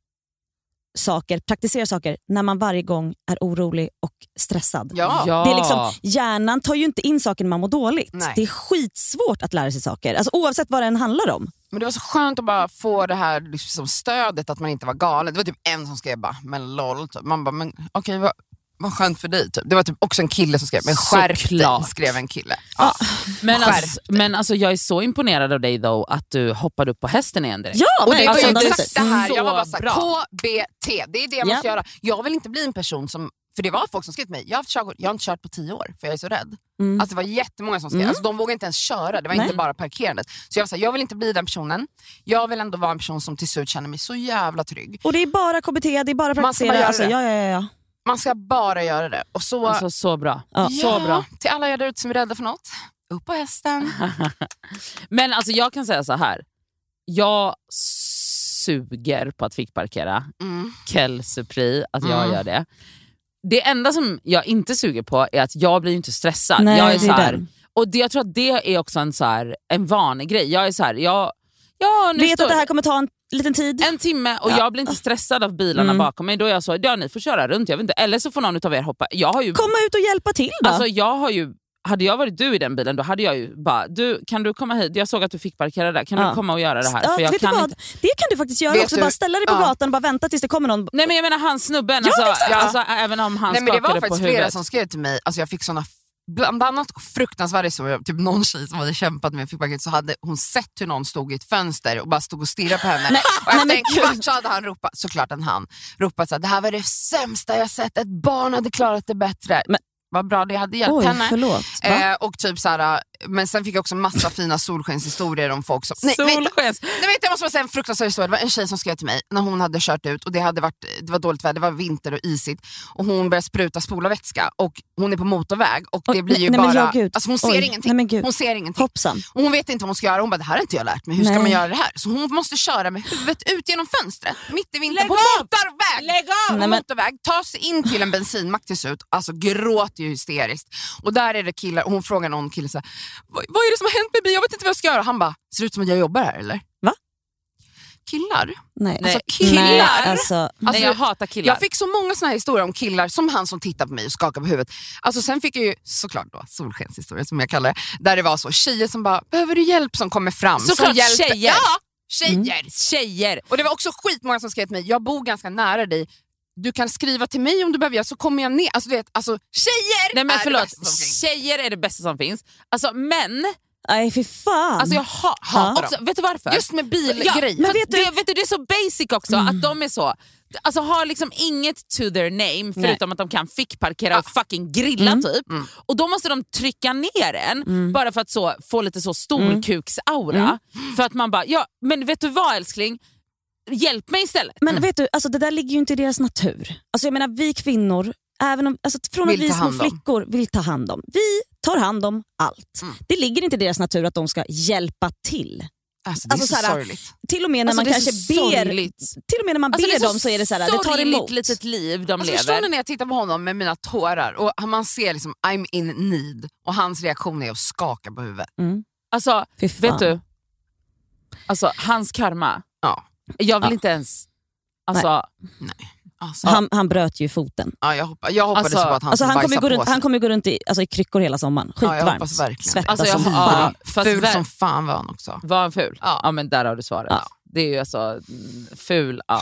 saker, praktisera saker när man varje gång är orolig och stressad. Ja. Ja. Det är liksom, hjärnan tar ju inte in saker när man mår dåligt. Nej. Det är skitsvårt att lära sig saker, alltså, oavsett vad det än handlar om. Men det var så skönt att bara få det här liksom, stödet att man inte var galen. Det var typ en som skrev bara, men lol. Typ. Man bara, men okej vad, vad skönt för dig. Typ. Det var typ också en kille som skrev, men skärp dig, skrev en kille. Ja. Men, Skärp alltså, men alltså, jag är så imponerad av dig då att du hoppade upp på hästen igen direkt. Ja, Och det var ju. Alltså, exakt det här, så jag var bara såhär, bra. KBT, det är det jag Ja. måste göra. Jag vill inte bli en person som, för det var folk som skrev till mig, jag har, haft körkort, jag har inte kört på tio år för jag är så rädd. Mm. Alltså det var jättemånga som skrev, Mm. alltså de vågade inte ens köra, det var Nej. inte bara parkerandet. Så jag var såhär, jag vill inte bli den personen, jag vill ändå vara en person som till slut känner mig så jävla trygg. Och det är bara KBT, det är bara Man ska bara praktisera. göra Alltså, det. ja, ja, ja, ja. Man ska bara göra det. Och så, Alltså, så bra. Ja. Så bra. till alla er där ute som är rädda för något, upp på hästen. Men alltså, jag kan säga så här. Jag suger på att fick parkera. Mm. Quel surprise att jag Mm. gör det. Det enda som jag inte suger på är att jag blir inte stressad. Nej, jag är så här, och det, jag tror att det är också en, så här, en vanlig grej. Jag är så här, jag, ja, nu Vet står, att det här kommer ta en liten tid. en timme och Ja. jag blir inte stressad av bilarna Mm. bakom mig. Då är jag så, ja ni får köra runt, jag vet inte. eller så får någon av er hoppa. Jag har ju, Komma ut och hjälpa till då. alltså, jag har ju hade jag varit du i den bilen då hade jag ju bara, du kan du komma hit? Jag såg att du fick parkera där, kan Ja. du komma och göra det här? ja, För jag kan inte... Det kan du faktiskt göra Vet också. du- Bara ställa dig på ja. gatan och bara vänta tills det kommer någon. Nej men jag menar han snubben, Ja, alltså, alltså, även om han Nej, men det var på faktiskt flera huvudet. som skrev till mig, alltså jag fick såna Bland annat fruktansvärda historier, typ någon tjej som hade kämpat med fick paket så hade hon sett hur någon stod i ett fönster och bara stod och stirrade på henne. Nej, och efter nej, en kvart så hade han ropat, såklart en han, ropat så här, det här var det sämsta jag sett, ett barn hade klarat det bättre. Men- Vad bra det hade hjälpt Oj, henne. förlåt. Eh, och typ så här, men sen fick jag också massa fina solskenshistorier om folk som... Nej. Solskens. Nej, vet, jag måste bara säga en fruktansvärd historia. Det var en tjej som skrev till mig när hon hade kört ut och det, hade varit, det var dåligt väder, det var vinter och isigt och hon började spruta spolarvätska och hon är på motorväg och det blir ju nej, bara... ja, gud. alltså hon ser Oj, ingenting. nej. Hon ser ingenting. Hoppsan. Och hon vet inte vad hon ska göra. Hon bara, det här har inte jag lärt mig. Hur ska Nej. man göra det här? Så hon måste köra med huvudet ut genom fönstret mitt i vintern Lägg på motorväg. Lägg av! På motorväg, ta sig in till en bensinmack till slut, alltså gråter ju hysteriskt. Och där är det killar, och hon frågar någon kille så här, vad, vad är det som har hänt med mig? Jag vet inte vad jag ska göra. Han bara, ser det ut som att jag jobbar här eller? Va? Killar? Nej. Nej, Alltså, killar? Nej, alltså, Nej, jag hatar killar. Jag fick så många såna här historier om killar, som han som tittar på mig och skakar på huvudet. Alltså sen fick jag ju såklart då solskenshistorier som jag kallar det, där det var så tjejer som bara, behöver du hjälp som kommer fram? Såklart som hjälper. tjejer. Ja, tjejer! Tjejer! Och det var också skitmånga som skrev till mig, jag bor ganska nära dig, du kan skriva till mig om du behöver, så kommer jag ner. Alltså, du vet, alltså tjejer Nej men är det förlåt, bästa som finns. tjejer är det bästa som finns. Alltså män, nej fy fan. alltså jag ha, Hatar också, vet du varför? Just med Ja, bilgrej. men Men vet, du, det, vet du, det är så basic också att de är så, alltså har liksom inget to their name förutom att de kan fick parkera och fucking grilla typ. Mm. Och då måste de trycka ner en Mm. bara för att så, få lite så storkuksaura. För att man bara, ja men vet du vad älskling? Hjälp mig istället. Men vet du, alltså, det där ligger ju inte i deras natur. Alltså, jag menar vi kvinnor, även om, alltså, från att vi små flickor vill ta hand om. Vi tar hand om allt. Mm. Det ligger inte i deras natur att de ska hjälpa till. Alltså, det är Alltså, så så här, sorgligt. Till och med när Alltså, man kanske så ber, sorgligt. till och med när man Alltså, ber är dem så är det så här, det tar emot. litet liv de Alltså, förstår lever. ni när jag tittar på honom med mina tårar och man ser liksom I'm in need och hans reaktion är att skaka på huvudet. Mm. Alltså, vet du? Alltså hans karma. Ja. Jag vill Ja. inte ens... Alltså, Alltså, Han, han bröt ju foten. ja, jag, hoppa, jag hoppades Alltså- på att han Alltså, han kommer gå runt, han kommer gå runt i, alltså, i kryckor hela sommaren. Ja, Skitvarmt. verkligen. Svettas Alltså, jag som fan. ja. fast Ful som fan var han också. var han ful? Ja. Ja. men där har du svaret. Ja. Det är ju alltså ful. Ja.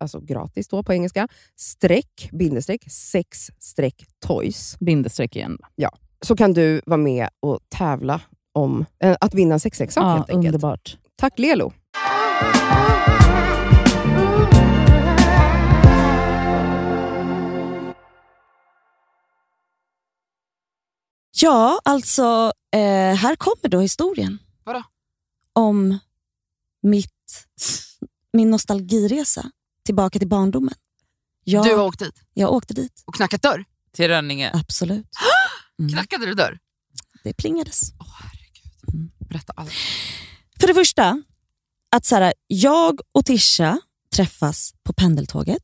alltså gratis då på engelska, streck, bindestreck, sex streck toys. Bindestreck igen. Så kan du vara med och tävla om eh, att vinna en sexleksak Ja, helt enkelt. underbart. Tack Lelo! Ja, alltså eh, här kommer då historien. Vadå? Om mitt, min nostalgiresa tillbaka till barndomen. Jag, Du har åkt dit jag åkte dit, och knackat dörr. Till Rönninge. absolut. Mm. Knackade du dörr? Det plingades. Berätta allt. För det första, att så här, jag och Tisha träffas på pendeltåget.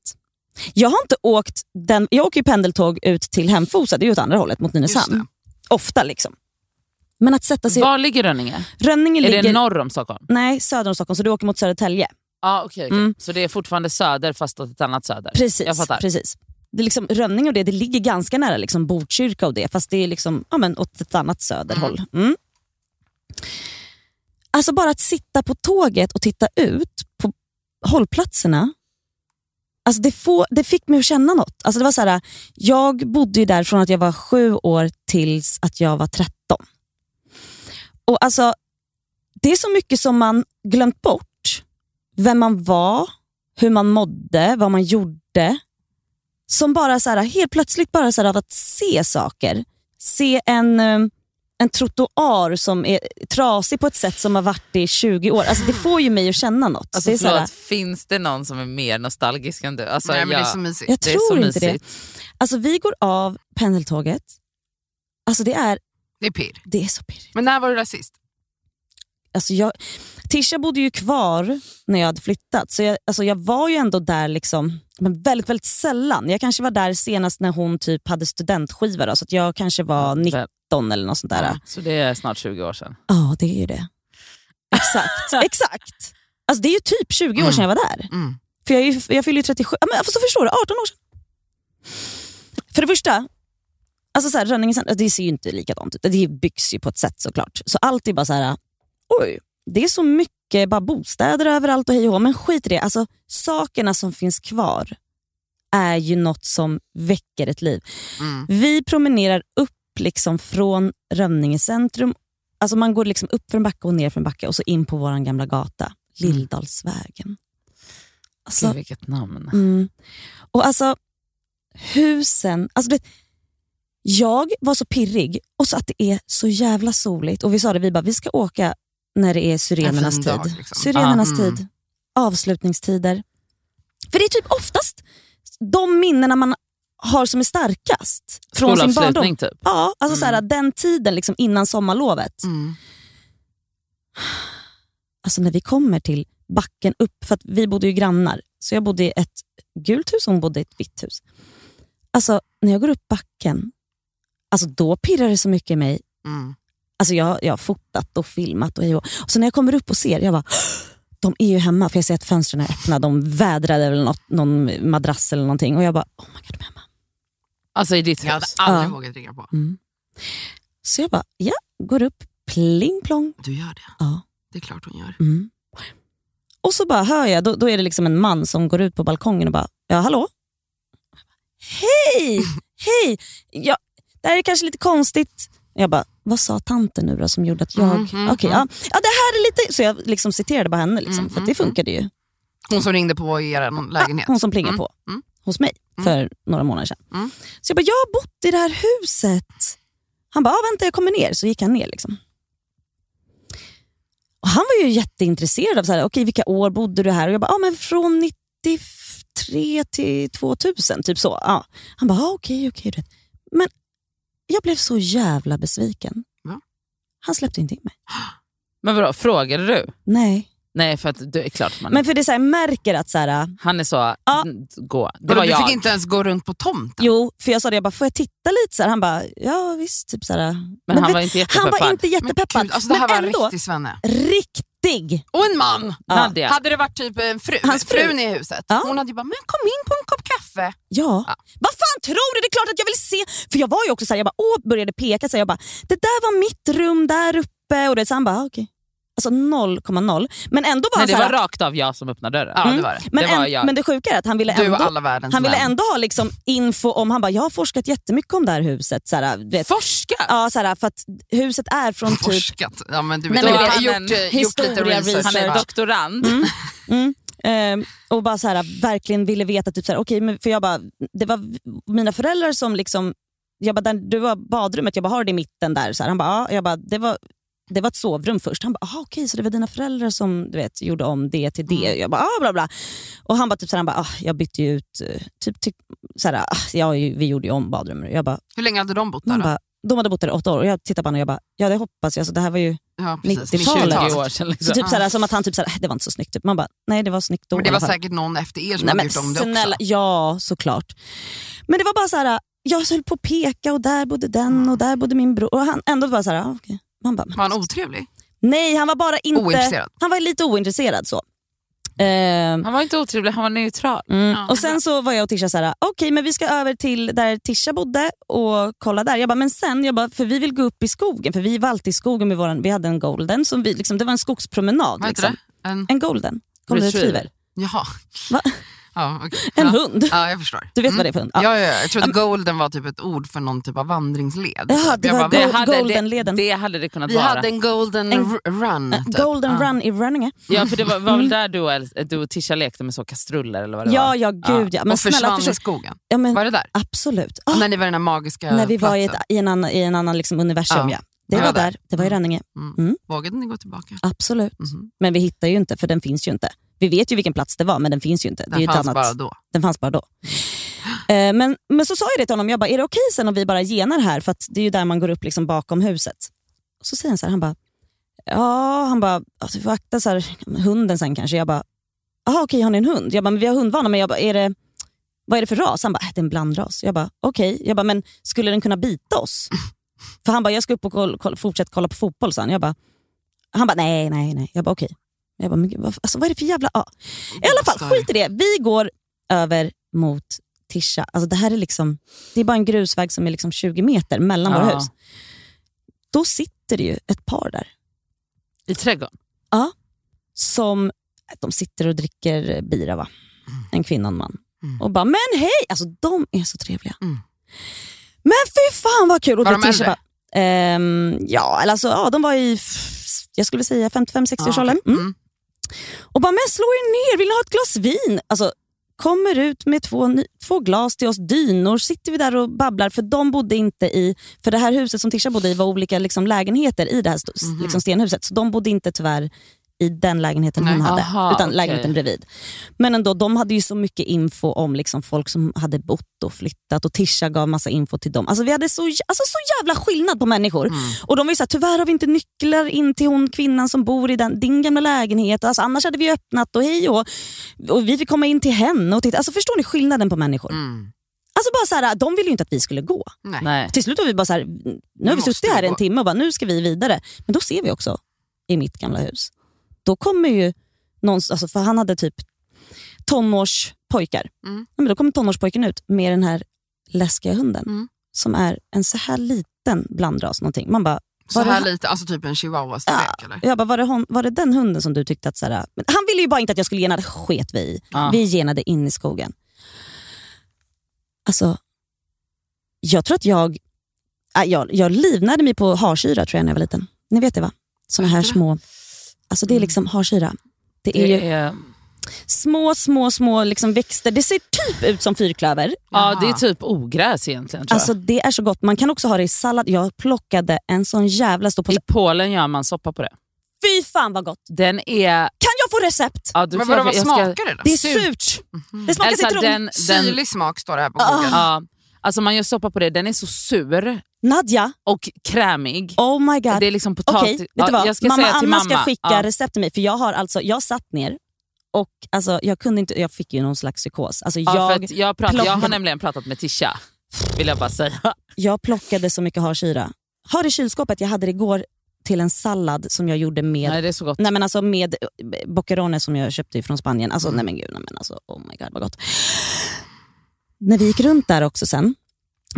Jag har inte åkt den, jag åker ju pendeltåg ut till Hemfosa, det är ju åt andra hållet mot Nynäshamn. Ofta liksom. Men att sätta sig... Var ligger Rönninge? Rönninge Är ligger... det norr om Stockholm? Nej, söder om Stockholm, så du åker mot Södertälje. Ja, okej. okej. Mm. Så det är fortfarande söder fast åt ett annat söder? Precis. Precis. Det är liksom, Rönninge och det, det ligger ganska nära liksom Botkyrka och det, fast det är liksom, ja, men åt ett annat söderhåll. Mm. Alltså bara att sitta på tåget och titta ut på hållplatserna Alltså det, få, det fick mig att känna något. Alltså det var så här, jag bodde ju där från att jag var sju år tills att jag var 13. Och alltså, Det är så mycket som man glömt bort. Vem man var, hur man mådde, vad man gjorde. Som bara så här, helt plötsligt bara så här, av att se saker. Se en, eh, en trottoar som är trasig på ett sätt som har varit i 20 år. Alltså Det får ju mig att känna något. Alltså, det är så här, finns det någon som är mer nostalgisk än du? Alltså, Nej, men det är jag- så mysigt. jag det är tror så inte det. mysigt. Alltså Vi går av pendeltåget. Alltså det är, Det är pirr. det är så pirrigt. Men när var du där sist? Alltså jag, Tisha bodde ju kvar när jag hade flyttat, så jag, alltså jag var ju ändå där liksom, men väldigt väldigt sällan. Jag kanske var där senast när hon typ hade studentskiva, då, så att jag kanske var 19 eller något sånt där. Ja, Så det är snart 20 år sedan. det är ju det. Exakt. exakt. Alltså det är ju typ 20 år sedan jag var där. Mm. För jag, är jag fyller ju 37, ja, men så förstår du, 18 år sedan. För det första, alltså så här, Rönninge centrum, det ser ju inte likadant ut. Det byggs ju på ett sätt såklart. Så allt är bara så här, oj, det är så mycket bara bostäder överallt och hej och men skit i det. Alltså, sakerna som finns kvar är ju något som väcker ett liv. Mm. Vi promenerar upp liksom från Rönninge centrum. Alltså man går liksom upp för en backe och ner för en backe och så in på vår gamla gata, Lilldalsvägen. Alltså, Gud, vilket namn. Mm. Och alltså husen, alltså det, jag var så pirrig och så att det är så jävla soligt och vi sa det, vi bara vi ska åka när det är syrenernas fin tid. dag, liksom. Syrenernas Ah, mm. tid, avslutningstider. För det är typ oftast de minnena man har som är starkast från sin barndom. Typ. Ja, alltså så här, den tiden liksom innan sommarlovet. Mm. Alltså när vi kommer till backen upp, för att vi bodde ju grannar. Så jag bodde i ett gult hus och hon bodde i ett vitt hus. Alltså när jag går upp backen, alltså då pirrar det så mycket i mig. Mm. Alltså jag, jag har fotat och filmat och hej och och så när jag kommer upp och ser, jag bara, de är ju hemma för jag ser att fönstren är öppna. De vädrade väl något, någon madrass eller någonting och jag bara, oh my god, de är hemma. Alltså i ditt Jag hade hus. aldrig Ja. vågat ringa på. Mm. Så jag bara, ja, går upp, pling plong. Du gör det. Ja. Det är klart hon gör. Mm. Och så bara hör jag, då, då är det liksom en man som går ut på balkongen och bara, ja hallå? Hej! Hej! Ja, det här är kanske lite konstigt. Jag bara, vad sa tanten nu då som gjorde att jag... Mm, mm, Okej, ja. ja det här är lite... Så jag liksom citerade bara henne, liksom, Mm, för det funkade ju. Hon som ringde på i er lägenhet. Hon som plingade Mm, på mm. hos mig för några månader sedan. Mm. Så jag bara, jag har bott i det här huset. Han bara, ja, vänta jag kommer ner. Så gick han ner. Liksom. Och Han var ju jätteintresserad av så här, okej, vilka år bodde du här. Och jag bara, ja, men från 93 till 2000. Typ så. Ja. Han bara, ja, okej, okej. du vet. Men jag blev så jävla besviken. Va? Han släppte inte in mig. Men vadå, frågade du? Nej. Nej, för att du är klart man... Men för det är så här, märker att så här, han är så, Ja. gå. Det var du jag. fick inte ens gå runt på tomten? Jo, för jag sa det, jag bara, får jag titta lite? Så här, han bara, ja visst. Typ så här. Men han vet- var inte Han jättepeppad. var inte Men jättepeppad. gud, alltså det här men var ändå, riktig svenne. riktig. Och en man! Ja. Hade det varit typ en fru, Hans fru. frun i huset, Ja. hon hade ju bara, men kom in på en kopp kaffe. Ja. Ja. Vad fan tror du? Det är klart att jag vill se. För jag var ju också så här, jag bara, åh, började peka. Så här, jag bara, det där var mitt rum där uppe. Och det, så han bara, ah, okej. Alltså 0,0. Men ändå var Nej, han det här, var rakt av jag som öppnade dörren. Ja, Mm. det var det. men, det var en, jag. men det sjuka är att han ville Du ändå, han ville ändå ha liksom info om, han bara, jag har forskat jättemycket om det här huset. Så här, vet, Forska! ja, så här, för att huset är från typ Forskat. Ja, men du Nej, vet, men du det har gjort, en eh, gjort lite historia research. Han är doktorand. Mm. Ehm, och bara så här, verkligen ville veta, typ så här, okay, men för jag bara, det var mina föräldrar som liksom, jag bara, där, du var badrummet, jag bara, har det i mitten där? Så här, han bara, ja. Jag bara, det var, det var ett sovrum först. Han bara, aha, okej så det var dina föräldrar som du vet, gjorde om det till det. Jag bara, ah, bla bla. Och han bara, typ så här, han bara ah, jag bytte ju ut, eh, typ, typ, så här, ah, ja, vi gjorde ju om badrummet. Jag bara, Hur länge hade de bott där bara, de hade bott där i åtta år och jag tittade på honom och jag bara, ja det hoppas jag. Alltså, det här var ju Ja, precis. 90-talet. 20 år sedan. så Liksom. typ, så här, som att han typ så här, "Äh, det var inte så snyggt. Typ. Man bara, nej det var snyggt då Men det var alla fall." säkert någon efter er som Nej, hade gjort om det också. snälla, Ja, såklart. Men det var bara så här, jag höll på att peka och där bodde den och där bodde min bror. Och han ändå var så här, ah, okej. Man bara, Var han otrevlig? nej han var bara inte... Ointresserad? Han var lite ointresserad så. Ehm, Han var inte otrevlig, han var neutral. mm. Ja, och sen så var jag och Tisha så här, okej men vi ska över till där Tisha bodde och kolla där. Jag bara, men sen, jag bara, för vi vill gå upp i skogen, för vi var alltid i skogen med våran, vi hade en golden, som vi, liksom, det var en skogspromenad. Liksom. En, En golden, golden Retriever. retriever. jaha. Va? Ja, okej. En ja. hund. Ja, jag förstår. Du vet Mm. vad det är för hund? Ja. Ja, ja, jag trodde golden var typ ett ord för någon typ av vandringsled. Jaha, det Jag var bara, go- hade, Goldenleden. det, det hade det kunnat Vi vara. hade en golden En- r- run. Typ. Golden Ja. run i running. Ja, för det var, var Mm. väl där du och, du och Tisha lekte med så kastruller eller vad det Ja, var? ja, gud ja. Men och snälla, försvann i skogen. ja, men, Var det där? Absolut. Ah, När ni var i den här magiska när vi var i, ett, i en annan, i en annan liksom universum. Ja. Ja. Det Ja, var där. där. Det var i Mm. Rönninge. Mm. Mm. Vågade ni gå tillbaka? Absolut. Men vi hittar ju inte, för den finns ju inte. Vi vet ju vilken plats det var, men den finns ju inte. Den fanns annat, bara då. Den fanns bara då. Eh, men, men så sa jag det till honom, jag bara, är det okej sen om vi bara genar här? För att det är ju där man går upp liksom bakom huset. Och så säger han så här, han bara, ja, han bara, alltså, vi får akta så här, hunden sen kanske. Jag bara, jaha okej har ni en hund? Jag bara, men vi har hundvana, men jag bara, är det, vad är det för ras? Han bara, äh, det är en blandras. Jag bara, okej. Jag bara, men skulle den kunna bita oss? För han bara, jag ska upp och koll, koll, fortsätta kolla på fotboll. Han. Jag bara, han bara, nej, nej, nej. Jag bara, okej. Jag bara, men, gud, vad, alltså, vad är det för jävla... Ja. I alla fall, skit i det. Vi går över mot Tisha. Alltså, det här är liksom, det är bara en grusväg som är liksom 20 meter mellan våra Ja. hus. Då sitter det ju ett par där I trädgården? som de sitter och dricker bira. va? En kvinna och en man. Mm. Och bara, men hej! Alltså de är så trevliga. Mm. Men fy fan vad kul! Och Var de äldre? bara, ehm, ja, eller alltså, ja, de var i, jag skulle säga 55-60 års Ja, åldern. okej. Mm. Mm. Och bara, men slå er ner, vill ni ha ett glas vin? Alltså, kommer ut med två, två glas till oss, dynor, sitter vi där och babblar. För de bodde inte i, för det här huset som Tisha bodde i var olika liksom, lägenheter i det här st- Mhm. liksom, stenhuset. Så de bodde inte tyvärr i den lägenheten Nej. hon hade, Aha, utan okej. lägenheten bredvid. Men ändå, de hade ju så mycket info om liksom, folk som hade bott och flyttat och Tisha gav massa info till dem. Alltså, vi hade så, alltså, så jävla skillnad på människor. Mm. Och de var ju såhär, tyvärr har vi inte nycklar in till hon kvinnan som bor i den, din gamla lägenhet. Alltså, annars hade vi öppnat och hej och, och vi fick komma in till henne. Och titta. Alltså, förstår ni skillnaden på människor? Mm. Alltså bara så här, De ville ju inte att vi skulle gå. Nej. Till slut var vi bara så här, nu har vi suttit här vi en gå. timme och bara, nu ska vi vidare. Men då ser vi också i mitt gamla hus. Då kommer ju någon, alltså för han hade typ tonårspojkar. Mm. Ja, men då kommer tonårspojken ut med den här läskiga hunden. Mm. Som är en så här liten blandras. Någonting. Man bara, Så det här lite, alltså typ en chihuahua-storlek eller? jag bara, var, det hon, var det den hunden som du tyckte att... Så här, men han ville ju bara inte att jag skulle gena, det sket vi i. Ja. Vi genade in i skogen. Alltså, jag tror att jag... äh, Jag, jag livnärde mig på harsyra tror jag när jag var liten. Ni vet det va? Såna här små... Alltså det är liksom harsyra. Det är Det är, små, små, små liksom växter. Det ser typ ut som fyrklöver. ja, det är typ ogräs egentligen. Tror Alltså det är så gott. Man kan också ha det i sallad. Jag plockade en sån jävla stor jag. I påse. Polen gör man soppa på det. Fy fan vad gott! Den är... Kan jag få recept? Ja, du Men vadå, vad jag ska- smakar det då? Det är Surt. surt. Det smakar Elsa, citron. den, den, Syrlig smak står det här på. Google. ja, alltså man gör soppa på det, den är så sur Nadja, och krämig. oh my god. Det är liksom potatis... Okej, vet ja, du vad? Jag ska mamma säga till Anna mamma. ska skicka ja. recept till mig. För jag, har alltså, jag satt ner och alltså, jag, kunde inte, jag fick ju någon slags psykos. Alltså, Ja, jag, jag, pratar, jag har plockade- nämligen pratat med Tisha, vill jag bara säga. jag plockade så mycket harsyra. Har i kylskåpet, jag hade det igår till en sallad som jag gjorde med Nej, det är så gott. Nej men alltså med eh, boccherones som jag köpte från Spanien. Alltså Mm. nej men gud, nej men alltså oh my god vad gott. När vi gick runt där också sen,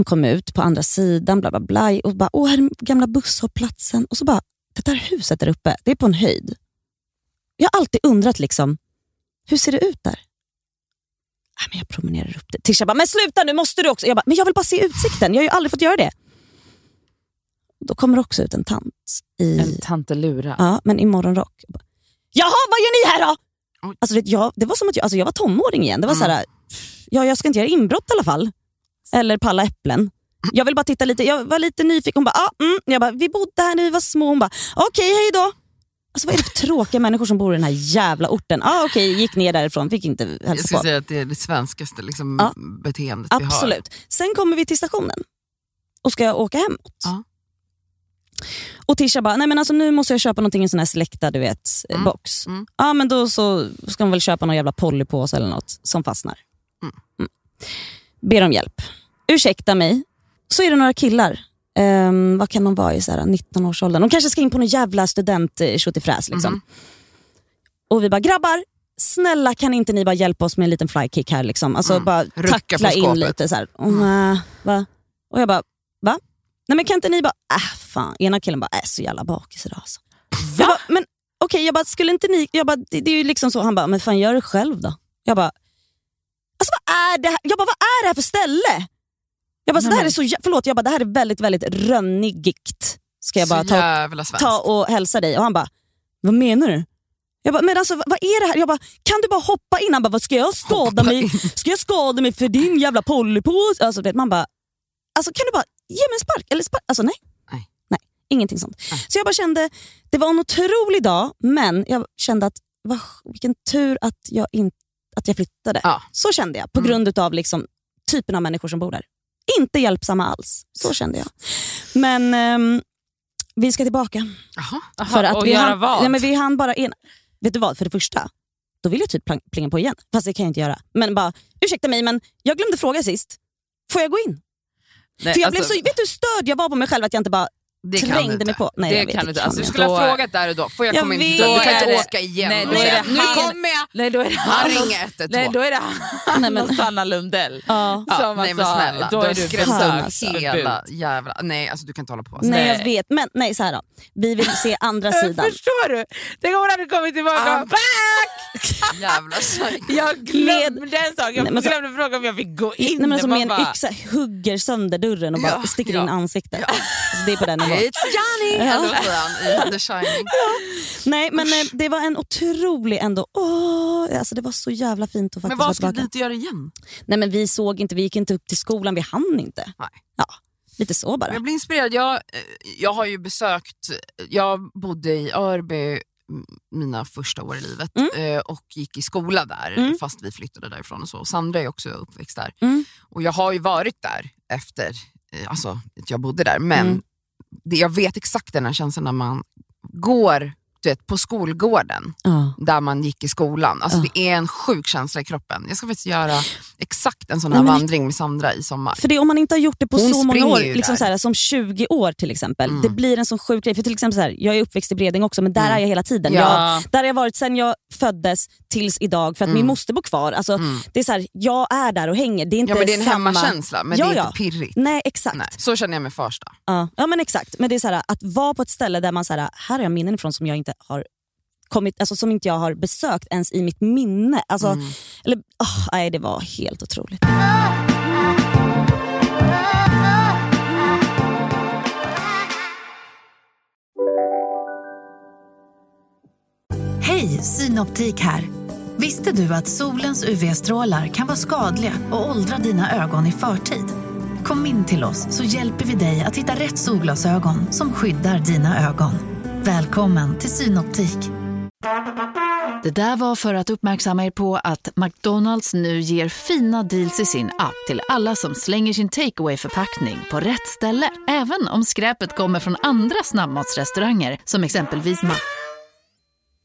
kom ut på andra sidan, bla bla bla, och bara, åh här är gamla busshållplatsen. Och så bara, det där huset där uppe, det är på en höjd. Jag har alltid undrat liksom, hur ser det ut där? Nej, men jag promenerar upp det. Tisha bara, men sluta nu måste du också. Jag bara, men jag vill bara se utsikten, jag har ju aldrig fått göra det. Då kommer också ut en tant i En tantelura. Ja, men i morgonrock. Jag bara, Jaha, vad gör ni här då? Alltså, vet, jag, det var som att jag, alltså, jag var tonåring igen. Det var Mm. så här, ja, jag ska inte göra inbrott i alla fall. Eller palla äpplen. Jag vill bara titta lite. Jag var lite nyfiken. Hon bara, ah, mm. jag bara, vi bodde här när vi var små. Hon bara, okej, hej då. Alltså, vad är det för tråkiga människor som bor i den här jävla orten? Ah, okej, gick ner därifrån, fick inte Jag hälsa skulle på. säga att det är det svenskaste liksom, Ja. beteendet vi har. Absolut. Sen kommer vi till stationen och ska åka hemåt. Ja. Och Tisha bara, nej men alltså nu måste jag köpa någonting i en sån här släkta du vet, eh, Mm. box. Mm. Ja men då så ska hon väl köpa någon jävla polypåse eller något som fastnar. Mm. Mm. Ber om hjälp. Ursäkta mig. Så är det några killar. Ehm, vad kan de vara i så här 19-årsåldern? De kanske ska in på någon jävla student eh, tjottifräs, liksom. Mhm. Och vi bara, grabbar, snälla kan inte ni bara hjälpa oss med en liten flykick här? Liksom? Alltså Mm. bara Rucka tackla in lite. Så här. Och, nej, va? och jag bara, va? Nej men kan inte ni bara, äh fan. Ena killen bara, äh så jävla bakis idag alltså. Jag bara, men okej, jag bara, skulle inte ni, jag bara, det, det är ju liksom så. Han bara, men fan gör det själv då. Jag bara, Alltså vad är det här? Jag bara, vad är det här för ställe? Jag bara, så det här är så, förlåt, jag bara, det här är väldigt, väldigt rönnigt. Ska jag bara ta, ta och hälsa dig? Och han bara, vad menar du? Jag bara, men alltså vad är det här? Jag bara, kan du bara hoppa in? Han bara, vad ska jag skada mig? Ska jag skada mig för din jävla polypåse? Alltså, vet, man bara, alltså kan du bara ge mig en spark? Eller spark? Alltså nej. Nej. nej. Ingenting sånt. Så jag bara kände, det var en otrolig dag men jag kände att vad, vilken tur att jag, in, att jag flyttade. Ja. Så kände jag på Mm. grund av liksom, typen av människor som bor där. Inte hjälpsamma alls. Så kände jag. Men ehm, vi ska tillbaka. Jaha. Aha, För att och vi göra hann, vad? Nej, men vi hann bara en, Vet du vad? För det första, då vill jag typ plinga på igen. Fast det kan jag inte göra. Men bara, ursäkta mig men jag glömde fråga sist. Får jag gå in? Nej, För jag alltså, blev så, vet du hur störd jag var på mig själv att jag inte bara Det kan du trängde inte. mig på? Nej, Det jag vet, kan du inte. Alltså, Du skulle ha frågat där och då, får jag, Jag komma in? vet. Du kan inte åka igen Nej, då är det nu kommer jag. Nej, då är det Han ringer 112. nej, då är det han Nej, men- och Sanna Lundell. Ja. Som nej men alltså, snälla, då är du besöksförbud. upp hela jävla... Nej alltså du kan inte hålla på så. Nej, Nej. jag vet. Men nej, så här då. Vi vill se andra sidan. Förstår du? Tänk om hon hade kommit tillbaka Ah. och back! Jävla psyk. Jag glömde en sak, jag Nej, glömde fråga om jag fick gå in. Nej, men alltså Man med en yxa hugger sönder dörren och bara sticker in ansiktet. Alltså, det är på den. It's Johnny! Ja. I The Shining? Nej men eh, det var en otrolig ändå, åh, alltså det var så jävla fint att faktiskt Men vara vad ska tillbaka. dit och göra igen? Nej men vi såg inte, vi gick inte upp till skolan, vi hann inte. Nej. Ja, lite så bara. Jag blir inspirerad. Jag, eh, jag har ju besökt, jag bodde i Örby mm, mina första år i livet eh, och gick i skola där Mm. fast vi flyttade därifrån. och så. Sandra är också uppväxt där. Mm. Och jag har ju varit där efter eh, alltså, att jag bodde där men Mm jag vet exakt den här känslan när man går vet, på skolgården Ja. där man gick i skolan. Alltså, Ja. Det är en sjuk känsla i kroppen. Jag ska faktiskt göra exakt en sån här Nej, vandring med Sandra i sommar. För det, om man inte har gjort det på Hon så många år, liksom så här, som 20 år till exempel, Mm. det blir en sån sjuk grej. För till exempel så här, jag är uppväxt i Bredäng också men där Mm. är jag hela tiden. Ja. Jag, där har jag varit sen jag föddes tills idag för att Mm. min moster bor kvar. Alltså, Mm. det är så här, jag är där och hänger. Det är inte Ja, men det är en samma... hemmakänsla men Ja, det är ja. inte pirrigt. Nej exakt. Nej, så känner jag med Farsta. Ja, ja men exakt. Men det är så här, att vara på ett ställe där man så här, här har jag minnen ifrån som jag inte har kommit, alltså som inte jag har besökt ens i mitt minne. Alltså, Mm. eller, åh, nej, det var helt otroligt. Hej, Synoptik här. Visste du att solens UV-strålar kan vara skadliga och åldra dina ögon i förtid? Kom in till oss så hjälper vi dig att hitta rätt solglasögon som skyddar dina ögon. Välkommen till Synoptik. Det där var för att uppmärksamma er på att McDonalds nu ger fina deals i sin app till alla som slänger sin takeaway förpackning på rätt ställe. Även om skräpet kommer från andra snabbmatsrestauranger som exempelvis Ma...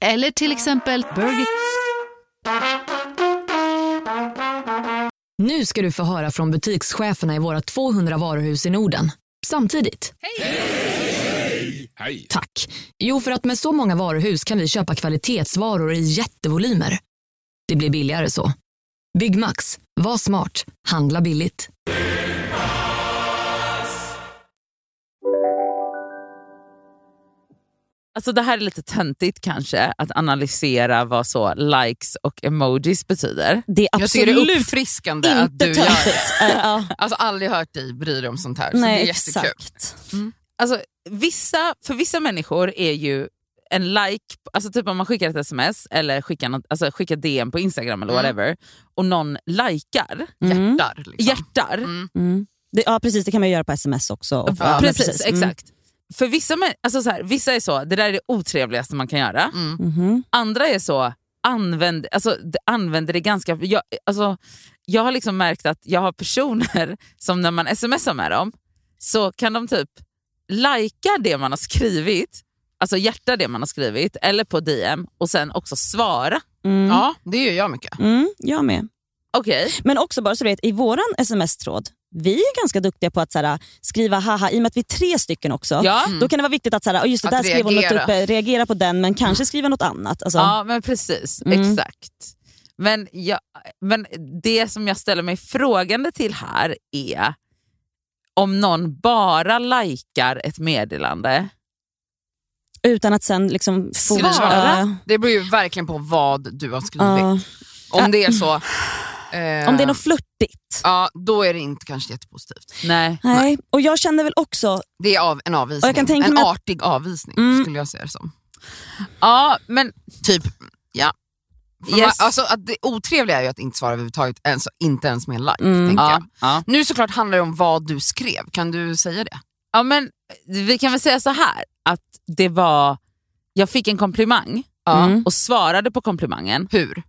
Eller till exempel Burger... Nu ska du få höra från butikscheferna i våra 200 varuhus i Norden. Samtidigt. Hej! Tack. Jo, för att med så många varuhus kan vi köpa kvalitetsvaror i jättevolymer. Det blir billigare så. Byggmax. Var smart. Handla billigt. Alltså det här är lite töntigt kanske, att analysera vad så likes och emojis betyder. Det är Jag tycker det är absolut uppfriskande att du gör det. töntigt. Äh, ja. Alltså aldrig hört dig bry dig om sånt här. Så Nej det är jättekul. exakt. Alltså, vissa, för vissa människor är ju en like, alltså typ om man skickar ett sms eller skickar, något, alltså skickar DM på Instagram eller Mm. whatever och någon likar, Mm. Hjärtar. Liksom. hjärtar, Mm. Mm. Det, ja precis, det kan man göra på sms också. Och, Ja, men precis, Mm. exakt. För vissa, alltså så här, vissa är så, det där är det otrevligaste man kan göra. Mm. Mhm. Andra är så, använd, alltså, använder det ganska... Jag, alltså, jag har liksom märkt att jag har personer som när man smsar med dem så kan de typ lajka det man har skrivit, alltså hjärta det man har skrivit, eller på DM och sen också svara. Mm. Ja, det gör jag mycket. Mm, jag med. Okej, Men också bara så du vet, i våran sms-tråd, vi är ganska duktiga på att så här, skriva haha, i och med att vi är tre stycken också. ja. Då kan det vara viktigt att, så här, "Åh, just det, Att där skrev hon något reagera. uppe, reagera på den men kanske skriva något annat. Alltså, ja men precis, Mm. exakt. Men, jag, men det som jag ställer mig frågande till här är om någon bara likar ett meddelande Utan att sen liksom Svara. Ja. Det beror ju verkligen på vad du har skrivit. Ja. Om det är så, Eh, Om det är något flörtigt. Ja, då är det inte kanske jättepositivt. Nej. Nej. Och jag känner väl också, Det är av, en avvisning. Jag kan tänka en mig att- artig avvisning Mm. skulle jag säga det som. Ja, men Typ, ja. Yes. man, alltså, att det otrevliga är ju att inte svara överhuvudtaget, ens, inte ens med en like. Mm. Tänker ja, jag. ja. Nu såklart handlar det om vad du skrev, kan du säga det? ja, men vi kan väl säga så här att det var, jag fick en komplimang Ja. Mm. och svarade på komplimangen. Hur?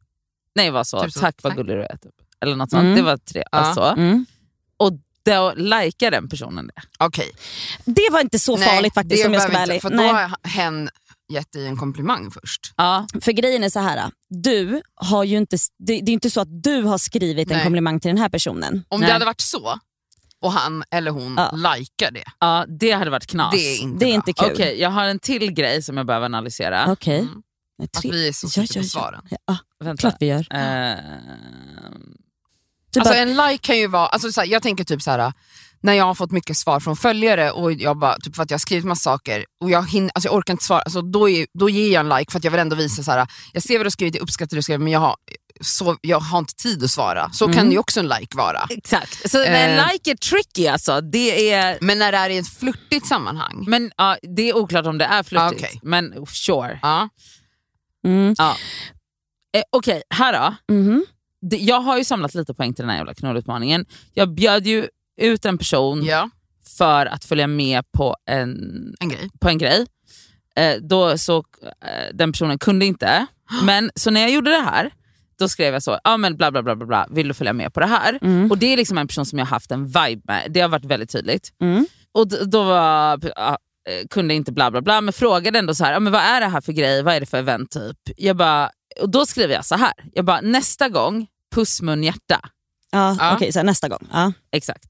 Nej, det var så, Typ så, tack vad tack. gullig du är. Typ. Eller något sånt. Mm. Det var tre, Ja. alltså. mm. Och då likade den personen det. Okej. det var inte så farligt faktiskt om jag ska vara ärlig. För Nej. då har hen gett dig en komplimang först. Ja. För grejen är så här. du har ju inte, det, det är inte så att du har skrivit en Nej. komplimang till den här personen. Om Nej. det hade varit så, och han eller hon Ja. likar det, ja, det hade varit knas. det är inte Det är inte kul. Okej, jag har en till grej som jag behöver analysera. Okej. Mm. Att vi är så sitter på svaren. Ja, ja, Vänta. klart vi gör. Eh, Du Alltså bara, en like kan ju vara, alltså så här, jag tänker typ så här. När jag har fått mycket svar från följare och jag bara, typ för att jag har skrivit massa saker och jag, hinner, alltså jag orkar inte svara, alltså då, är, då ger jag en like för att jag vill ändå visa så här. jag ser vad du har skrivit, jag uppskattar det du skrev men jag har, så, jag har inte tid att svara. Så Mm. kan ju också en like vara. exakt. Så en Eh. like är tricky alltså. Det är, Men när det är i ett flörtigt sammanhang, men, ja, det är oklart om det är flörtigt, Ah, okej. men sure. ja, mm, Eh, Okej, här då. Det- Jag har ju samlat lite poäng till den här jävla knullutmaningen. Jag bjöd ju ut en person ja, för att följa med på en, en grej. på en grej. Eh, då så, eh, den personen kunde inte. Men så när jag gjorde det här, då skrev jag så, ja men bla bla bla bla, bla vill du följa med på det här? Mm. Och det är liksom en person som jag har haft en vibe med, det har varit väldigt tydligt. Mm. Och d- då var, ja, eh, kunde inte bla bla bla, men frågade ändå så här, ja, men vad är det här för grej, vad är det för event typ? Jag bara, och då skrev jag så här, jag bara nästa gång, puss mun hjärta. Ja, Ja. Okej, så här, nästa gång. Ja. Exakt.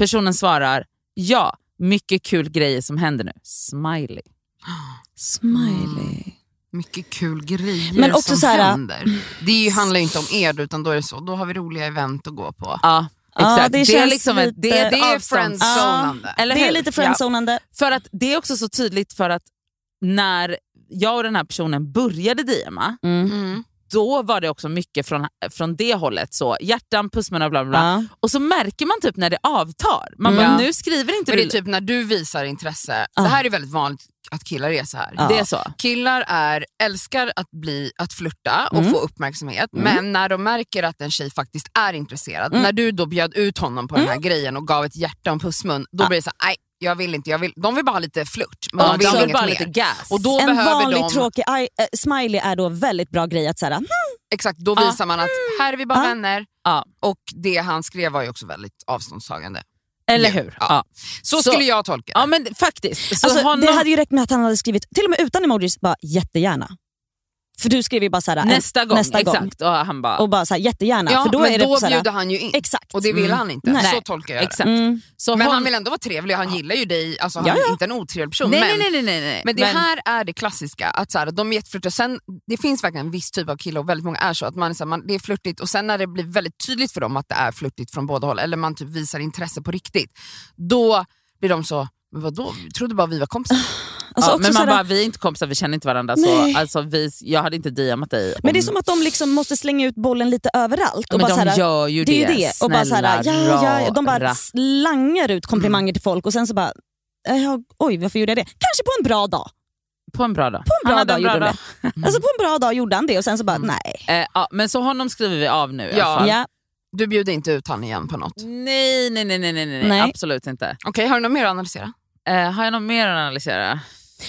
Personen svarar, ja, mycket kul grejer som händer nu. Smiley. Smiley. Mycket kul grejer Men också som så här- händer. Det är ju, handlar ju inte om er utan då är det så, då har vi roliga event att gå på. Ja, Ja, exakt. det det, är känns liksom ett, det Det är friendzonande. Eller Det är lite friendzonande. Ja, för att det är också så tydligt för att när jag och den här personen började DMa, Mm. Mm. då var det också mycket från, från det hållet. så Hjärtan, pussmun och bla bla bla. Ja. Och så märker man typ när det avtar. Man Mm. bara, Ja. nu skriver inte Men det är typ när du visar intresse, Ja. det här är väldigt vanligt att killar är så här. Ja. det är så. Killar är, älskar att, bli, att flirta och Mm. få uppmärksamhet, Mm. men när de märker att en tjej faktiskt är intresserad, Mm. när du då bjöd ut honom på den här grejen och gav ett hjärta och en pussmun, då blir det så här, nej jag vill inte, jag vill, de vill bara ha lite flört, men Ja, de vill de vill bara mer. lite gas. Och då En behöver vanlig de, tråkig äh, smiley är då väldigt bra grej att säga. Hmm, exakt, då Ja. visar man att här är vi bara Ja. vänner, Ja. och det han skrev var ju också väldigt avståndstagande. Eller hur? Ja. Ja. Så, Så- skulle jag tolka det. Ja men faktiskt. Så Alltså, honom, Det hade ju räckt med att han hade skrivit, till och med utan emojis, bara jättegärna. För du skrev ju bara så här, en- nästa gång, nästa gång. exakt. Och han bara, Och bara så här, jättegärna. ja, för då men är det då så här, bjuder han ju in, Exakt. och det vill Mm. han inte. Nej. Så tolkar jag det. exakt. Mm. Så Men hon, han vill ändå vara trevlig, han gillar ju dig, alltså, han Ja, ja. är inte en otrevlig person. nej, men, nej, nej, nej, nej. men det här är det klassiska, att så här, de är jätteflörtiga. Sen, det finns verkligen en viss typ av killar och väldigt många är så, att man är så här, man, det är flörtigt och sen när det blir väldigt tydligt för dem att det är flörtigt från båda håll, eller man typ visar intresse på riktigt, då blir de så, men vadå, vi trodde bara vi var kompisar. Alltså ja, men man bara, vi är inte kompisar, vi känner inte varandra. Nej. Så, alltså, vi, jag hade inte DMat dig. Men det är om- som att de liksom måste slänga ut bollen lite överallt. Ja, Och men bara de så här, gör ju det. det. det. Och bara så här, Snälla, ja, ja, de bara slangar ut komplimanger till folk och sen så bara, eh, ja, oj varför gjorde jag det? Kanske på en bra dag. På en bra dag. På en bra Han dag gjorde dag. det. Alltså på en bra dag gjorde han det och sen så bara, nej. Eh, ja, men så honom skriver vi av nu i Ja. alla fall. Ja. Du bjuder inte ut han igen på något. Nej, nej, nej, nej, nej, nej, Nej. absolut inte. Okej, har du något mer att analysera? Eh, har jag något mer att analysera?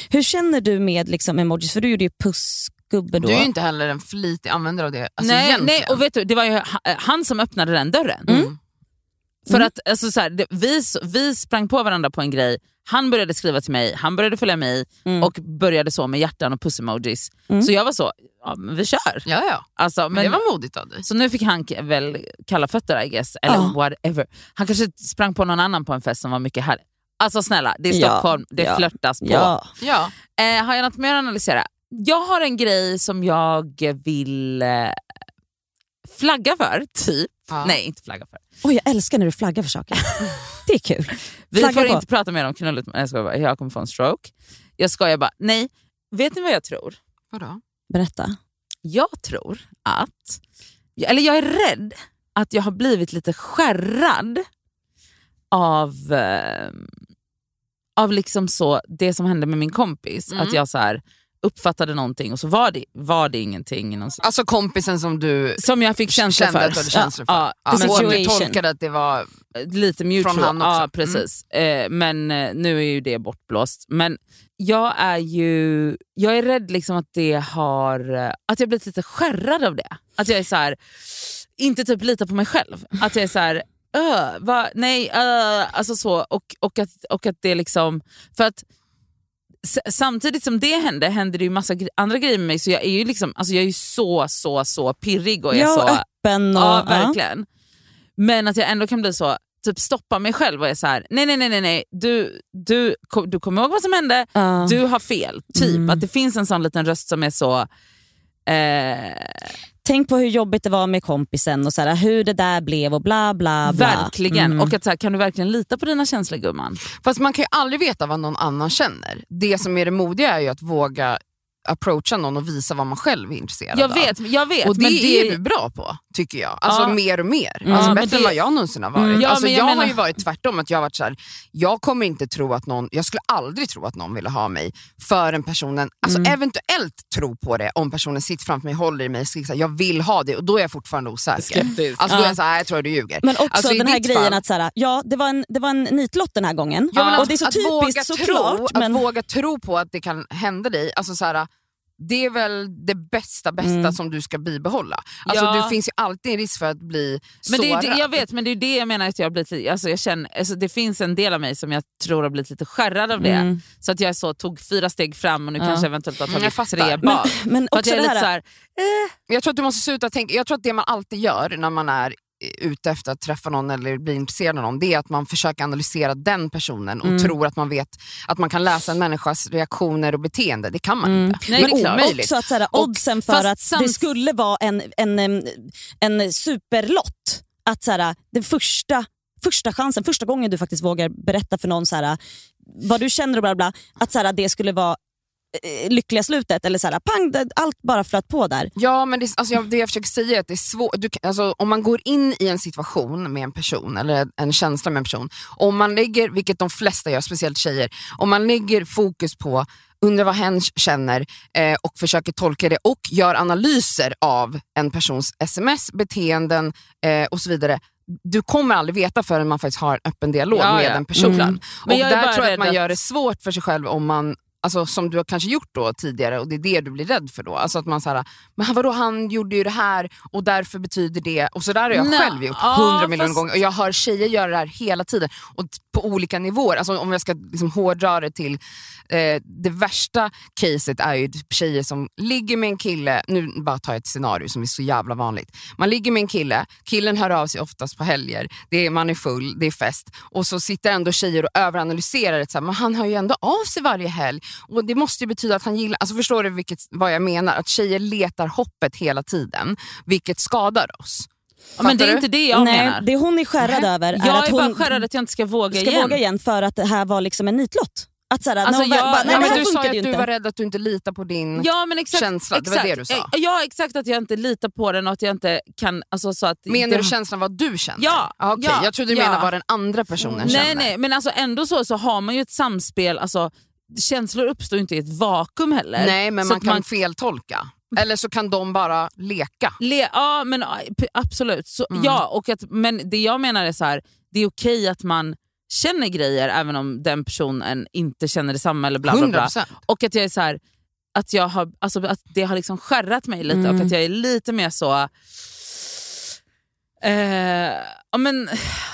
Hur känner du med liksom emojis? För du gjorde ju pussgubbe då. Du är ju inte heller en flitig användare av det. Alltså, nej, egentligen. nej, och vet du, det var ju eh, han som öppnade den dörren. Mm. För Mm. att alltså, så här, det, vi, vi sprang på varandra på en grej, han började skriva till mig, han började följa mig Mm. och började så med hjärtan och puss-emojis. Mm. Så jag var så, ja, men vi kör. Ja, ja. Alltså, Men, men, det var modigt av dig. Så nu fick han väl kalla fötter I guess, eller Ja. whatever. Han kanske sprang på någon annan på en fest som var mycket härlig. Alltså snälla, det är Ja, Stockholm, det ja, flörtas på. Ja. Ja. Eh, har jag något mer att analysera? Jag har en grej som jag vill eh, flagga för, typ. Ja. Nej, inte flagga för. Oj, jag älskar när du flaggar för saker. Det är kul. Vi Flagga får på. inte prata mer om knullet, jag, skojar bara, jag kommer få en stroke. Jag skojar bara, nej. Vet ni vad jag tror? Vadå? Berätta. Jag tror att, eller jag är rädd att jag har blivit lite skärrad av, eh, av liksom så, det som hände med min kompis. Mm. Att jag så här, uppfattade någonting och så var det, var det ingenting. Någon, Alltså kompisen som du som jag fick känsla kände för. att du hade känslor för. Ja, Ja, men du tolkade att det var... lite mutual. Från han också. Ja, precis. Eh, men eh, nu är ju det bortblåst. Men jag är ju jag är rädd liksom att det har eh, att jag blivit lite skärrad av det. Att jag är så här, inte typ litar på mig själv. Att jag är så här, "Öh, va, nej, öh", alltså så. Och, och, att, och att det liksom, för att Samtidigt som det hände hände det ju massa andra grejer med mig så jag är ju liksom, alltså jag är ju så så så pirrig och är Ja, så öppen och... Ja, verkligen. Men att jag ändå kan bli så, typ stoppa mig själv och är så här: nej nej nej nej, nej. Du, du, kom- du kommer ihåg vad som hände, Ja. du har fel. Typ Mm. att det finns en sån liten röst som är så, eh, Tänk på hur jobbigt det var med kompisen och så här, hur det där blev och bla bla bla. verkligen. Mm. Och att så här, kan du verkligen lita på dina känslor gumman? Fast man kan ju aldrig veta vad någon annan känner. Det som är det modiga är ju att våga approacha någon och visa vad man själv är intresserad Jag av. vet, jag vet. Och det men är du bra på, tycker jag. Alltså Ja. mer och mer. Mm. Alltså Ja, bättre det- än vad jag någonsin har varit. Mm. Ja, alltså, jag jag har menar- ju varit tvärtom, att jag har varit så här, jag kommer inte tro att någon, jag skulle aldrig tro att någon ville ha mig förrän personen, alltså Mm. eventuellt tro på det om personen sitter framför mig, håller i mig och skriker jag vill ha det och då är jag fortfarande osäker. Skeptisk. Alltså då är Ja. jag såhär, jag tror du ljuger. Men också Alltså, den här grejen fall- att så här, ja, det, var en, det var en nitlott den här gången. Ja, men och att, det är så att typiskt såklart. Men, Att våga tro på att det kan hända dig, alltså så här, det är väl det bästa bästa Mm. som du ska bibehålla. Alltså, Ja. Det finns ju alltid en risk för att bli Men det är, sårad. det- jag vet, men det är det jag menar att jag har blivit lite, alltså jag känner, alltså det finns en del av mig som jag tror har blivit lite skärrad av det. Mm. Så att jag så tog fyra steg fram och nu Ja. kanske eventuellt har Mm, tagit fattar. tre Men- bak. men också jag är det lite här, så här, Jag tror att du måste sluta tänka, jag tror att det man alltid gör när man är ute efter att träffa någon eller blir intresserad av någon, det är att man försöker analysera den personen och Mm. tror att man vet att man kan läsa en människas reaktioner och beteende. Det kan man Mm. inte. Nej, det är klart. omöjligt. också att så här, Och- oddsen för fast att det skulle vara en, en, em, en superlott, att så här, den första, första chansen, första gången du faktiskt vågar berätta för någon så här, vad du känner och bla bla, att så här, det skulle vara eh, lyckliga slutet eller så här, pang, det- allt bara flöt på där. Ja, men det, alltså jag, det jag försöker säga är att det är svårt. Du, alltså, om man går in i en situation med en person, eller en känsla med en person, om man lägger, vilket de flesta gör, speciellt tjejer, om man lägger fokus på undrar vad hen känner eh, och försöker tolka det och gör analyser av en persons sms, beteenden eh, och så vidare. Du kommer aldrig veta förrän man faktiskt har en öppen dialog Ja, med ja. den personen. Mm. Men Och där tror jag att man att- gör det svårt för sig själv om man Alltså som du har kanske gjort då tidigare och det är det du blir rädd för då. Alltså att man säger, men vadå han gjorde ju det här och därför betyder det. Och så där har jag Nej, själv gjort hundra miljoner fast- gånger och jag hör tjejer göra det här hela tiden och på olika nivåer. Alltså om jag ska liksom hårdra det till eh, det värsta caset är ju typ tjejer som ligger med en kille, nu bara tar jag ett scenario som är så jävla vanligt. Man ligger med en kille, killen hör av sig oftast på helger, det är, man är full, det är fest och så sitter ändå tjejer och överanalyserar det. Så här, men han hör ju ändå av sig varje helg och det måste ju betyda att han gillar, alltså förstår du vilket, vad jag menar? Att tjejer letar hoppet hela tiden, vilket skadar oss. Ja, men det är Fattar inte det jag Nej, menar. det hon är skärrad över är jag att är bara hon skärrad att jag inte ska våga ska igen. våga igen för att det här var liksom en nitlott. Att så här, Alltså, jag- bara, nej, nej, Ja, du sa att du inte. var rädd att du inte litar på din... Ja, men exakt, känsla, det var exakt. det du sa. Ja exakt, att jag inte litar på den och att jag inte kan... Alltså, så att Menar det, du känslan vad du känner? Ja, Ah, okej. ja, Jag trodde du ja. menade vad den andra personen Nej känner. nej, men alltså ändå så, så har man ju ett samspel, alltså, känslor uppstår inte i ett vakuum heller. Nej, men man kan feltolka. Eller så kan de bara leka. Le, ja men absolut. Så, Mm. ja, och att, men det jag menar är så här, det är okej att man känner grejer även om den personen inte känner detsamma eller bla bla 100 bla. procent. Och att jag är så här, att, jag har, alltså, att det har liksom skärrat mig lite Mm. och att jag är lite mer så... Eh, men,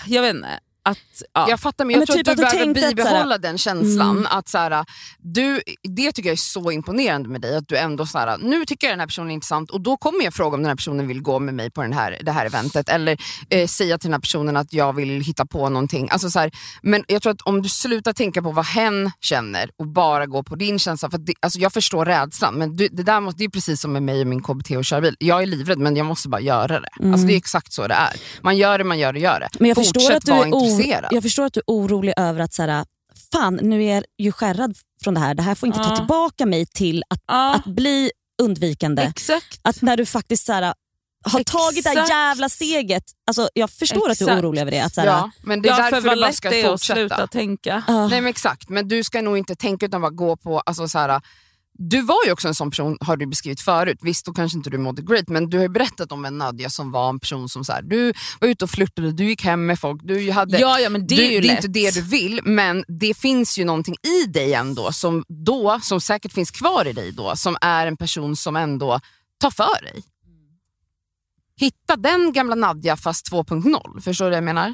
jag vet inte. Att, ja. Jag fattar, men jag Men tror typ att att du du behöver att bibehålla såhär- den känslan. Mm. Att såhär, du, det tycker jag är så imponerande med dig, att du ändå såhär, nu tycker jag den här personen är intressant och då kommer jag fråga om den här personen vill gå med mig på den här, det här eventet. Eller eh, säga till den här personen att jag vill hitta på någonting. Alltså, såhär, men jag tror att om du slutar tänka på vad hen känner och bara går på din känsla. För att det, alltså, jag förstår rädslan, men du, det, där måste, det är precis som med mig och min KBT och körbil. Jag är livrädd men jag måste bara göra det. Alltså, det är exakt så det är. Man gör det, man gör det, gör det. Men jag Fortsätt förstår, att du är intresserad. jag förstår att du är orolig över att så här, fan nu är jag ju skärrad från det här, det här får inte Ja. ta tillbaka mig till att, ja, att bli undvikande. exakt. Att när du faktiskt så här, har tagit det här Exakt. jävla steget. Alltså, jag förstår att du är Exakt. orolig över det. Att, så här, Ja, men det är ja, för därför du bara ska det är att sluta fortsätta. tänka. ah. Nej men exakt, men du ska nog inte tänka utan bara gå på, alltså så här, du var ju också en sån person, har du beskrivit förut. Visst, då kanske inte du mådde great, men du har berättat om en Nadja som var en person som så här, du var ute och flörtade, du gick hem med folk, du hade... Ja, ja men det du, är det är inte det du vill, men det finns ju någonting i dig ändå som då, som säkert finns kvar i dig då, som är en person som ändå tar för dig. Hitta den gamla Nadja fast 2.0, förstår du vad jag menar?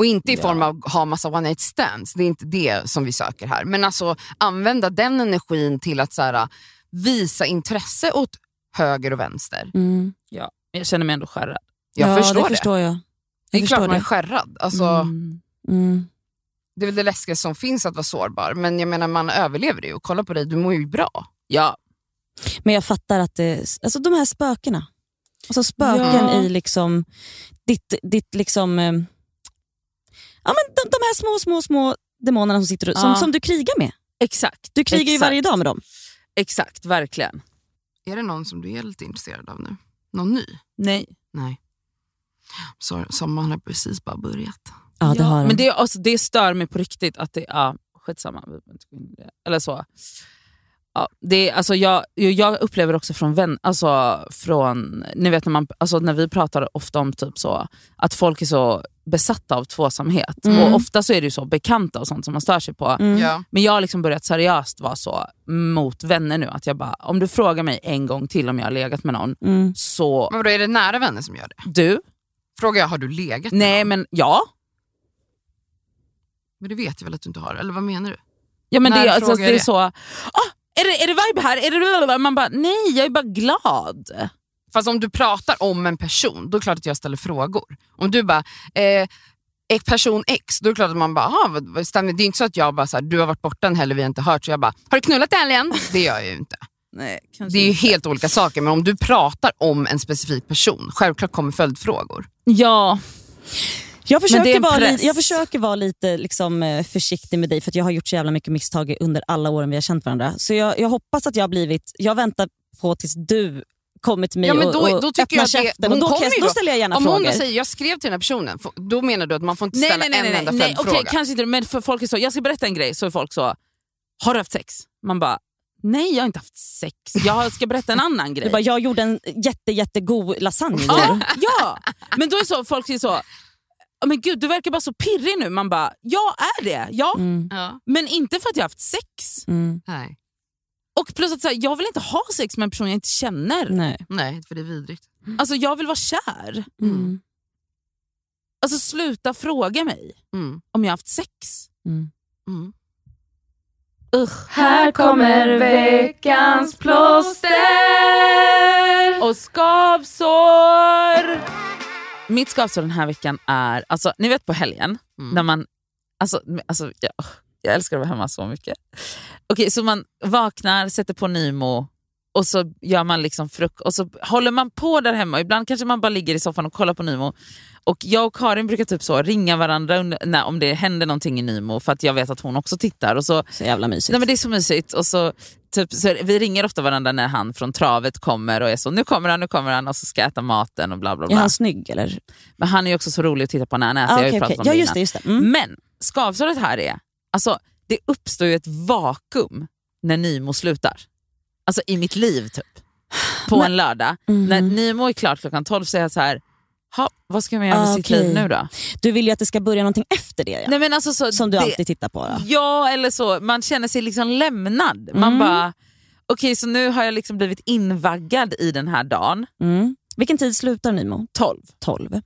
Och inte i Ja. form av ha massa one night stands, det är inte det som vi söker här. Men alltså använda den energin till att så här, visa intresse åt höger och vänster. Mm. Ja, jag känner mig ändå skärrad. Jag ja, förstår det. det. Förstår jag. det är jag klart förstår man är det. skärrad. Alltså, Mm. Mm. Det är väl det läskigaste som finns att vara sårbar. Men jag menar man överlever det och kolla på dig, du mår ju bra. Ja, Men jag fattar att det, alltså de här spökena. Alltså spöken Ja. i liksom ditt, ditt liksom, eh, ja, men de, de här små, små, små demonerna som, sitter, och- som, Ja. som du krigar med. exakt. Du krigar ju Exakt. varje dag med dem. Exakt, verkligen. Är det någon som du är lite intresserad av nu? Någon ny? Nej. Nej. Så, sommaren har precis bara börjat. Ja, det har men den. det, alltså, det stör mig på riktigt att det... Ja, skitsamma. Eller så. Ja, det, är- alltså, jag, jag upplever också från vän, alltså, från, ni vet när, man, alltså, när vi pratar ofta om typ så, att folk är så besatta av tvåsamhet. Mm. Och Ofta så är det ju så bekanta och sånt som man stör sig på. Mm. Ja. Men jag har liksom börjat seriöst vara så mot vänner nu. Att jag bara, om du frågar mig en gång till om jag har legat med någon, Mm. så Men vadå, är det nära vänner som gör det? du, Frågar jag, har du legat med nej någon? men ja. Men det vet jag väl att du inte har, eller vad menar du? ja men När det, alltså, det är det? så, ah, är, det, är det vibe här? Är det blablabla? Man bara, nej jag är bara glad. Fast om du pratar om en person, då är det klart att jag ställer frågor. Om du bara, eh, person X, då är det klart att man bara, "Aha? Det är inte så att jag bara, så här, du har varit borta en helg vi har inte hört, så jag bara, har du knullat i helgen? Det gör jag ju inte. Nej, Det är ju inte. helt olika saker, men om du pratar om en specifik person, självklart kommer följdfrågor. Ja, Jag det försöker, en vara, li, jag försöker vara lite liksom, eh, försiktig med dig för jag har gjort så jävla mycket misstag under alla åren vi har känt varandra. Så jag, jag hoppas att jag har blivit, jag väntar på tills du kommer till mig Ja, men och, då- och då tycker öppnar jag det- käften. och då, kan då ställer jag gärna Om frågor. hon då säger, jag skrev till den här personen, då menar du att man får inte ställa nej, nej, en nej, enda nej, följdfråga? okej, kanske inte, men för folk är så, jag ska berätta en grej så är folk så, har du haft sex? Man bara, nej jag har inte haft sex, jag ska berätta en annan grej. Du bara, jag gjorde en jätte, jättegod lasagne Ja, ja, men då är så, folk är så, "Ja, men gud du verkar bara så pirrig nu. Man bara, jag är det, ja. Mm, Ja. Men inte för att jag har haft sex. mm, Nej. Och plus att så här, jag vill inte ha sex med en person jag inte känner. nej. nej, för det är vidrigt. Alltså jag vill vara kär. Mm, Alltså sluta fråga mig Mm. om jag har haft sex. mm. Mm. Usch. Här kommer veckans plåster. Och skavsår! Mitt skavsår den här veckan är, alltså, ni vet på helgen, Mm. när man, alltså, alltså jag, jag älskar att vara hemma så mycket. Okej, så man vaknar, sätter på Nymo och så gör man liksom frukost och så håller man på där hemma. Ibland kanske man bara ligger i soffan och kollar på Nymo. Och jag och Karin brukar typ så ringa varandra under, när, om det händer någonting i Nymo för att jag vet att hon också tittar. Och så Så jävla mysigt. Nej, men det är så mysigt. Och så, typ, så vi ringer ofta varandra när han från travet kommer och är så nu kommer han, nu kommer han och så ska jag äta maten och bla bla Är bla. han snygg eller? Men han är ju också så rolig att titta på när han äter. Ah, jag pratat okej. om Ja det just det. Just det. Mm. Men skavsåret här är, alltså det uppstår ju ett vakuum när Nimo slutar. Alltså i mitt liv typ. På Men- en lördag. Mhm. När Nimo är klart klockan 12 så är jag så här, ha, vad ska man göra med Ah, sitt okej. liv nu då? Du vill ju att det ska börja någonting efter det ja. Nej, men alltså, så, som du det, alltid tittar på. Då. Ja, eller så. Man känner sig liksom lämnad. Man Mm. bara, okej så nu har jag liksom blivit invaggad i den här dagen. Mm. Vilken tid slutar Nimo? 12. 12.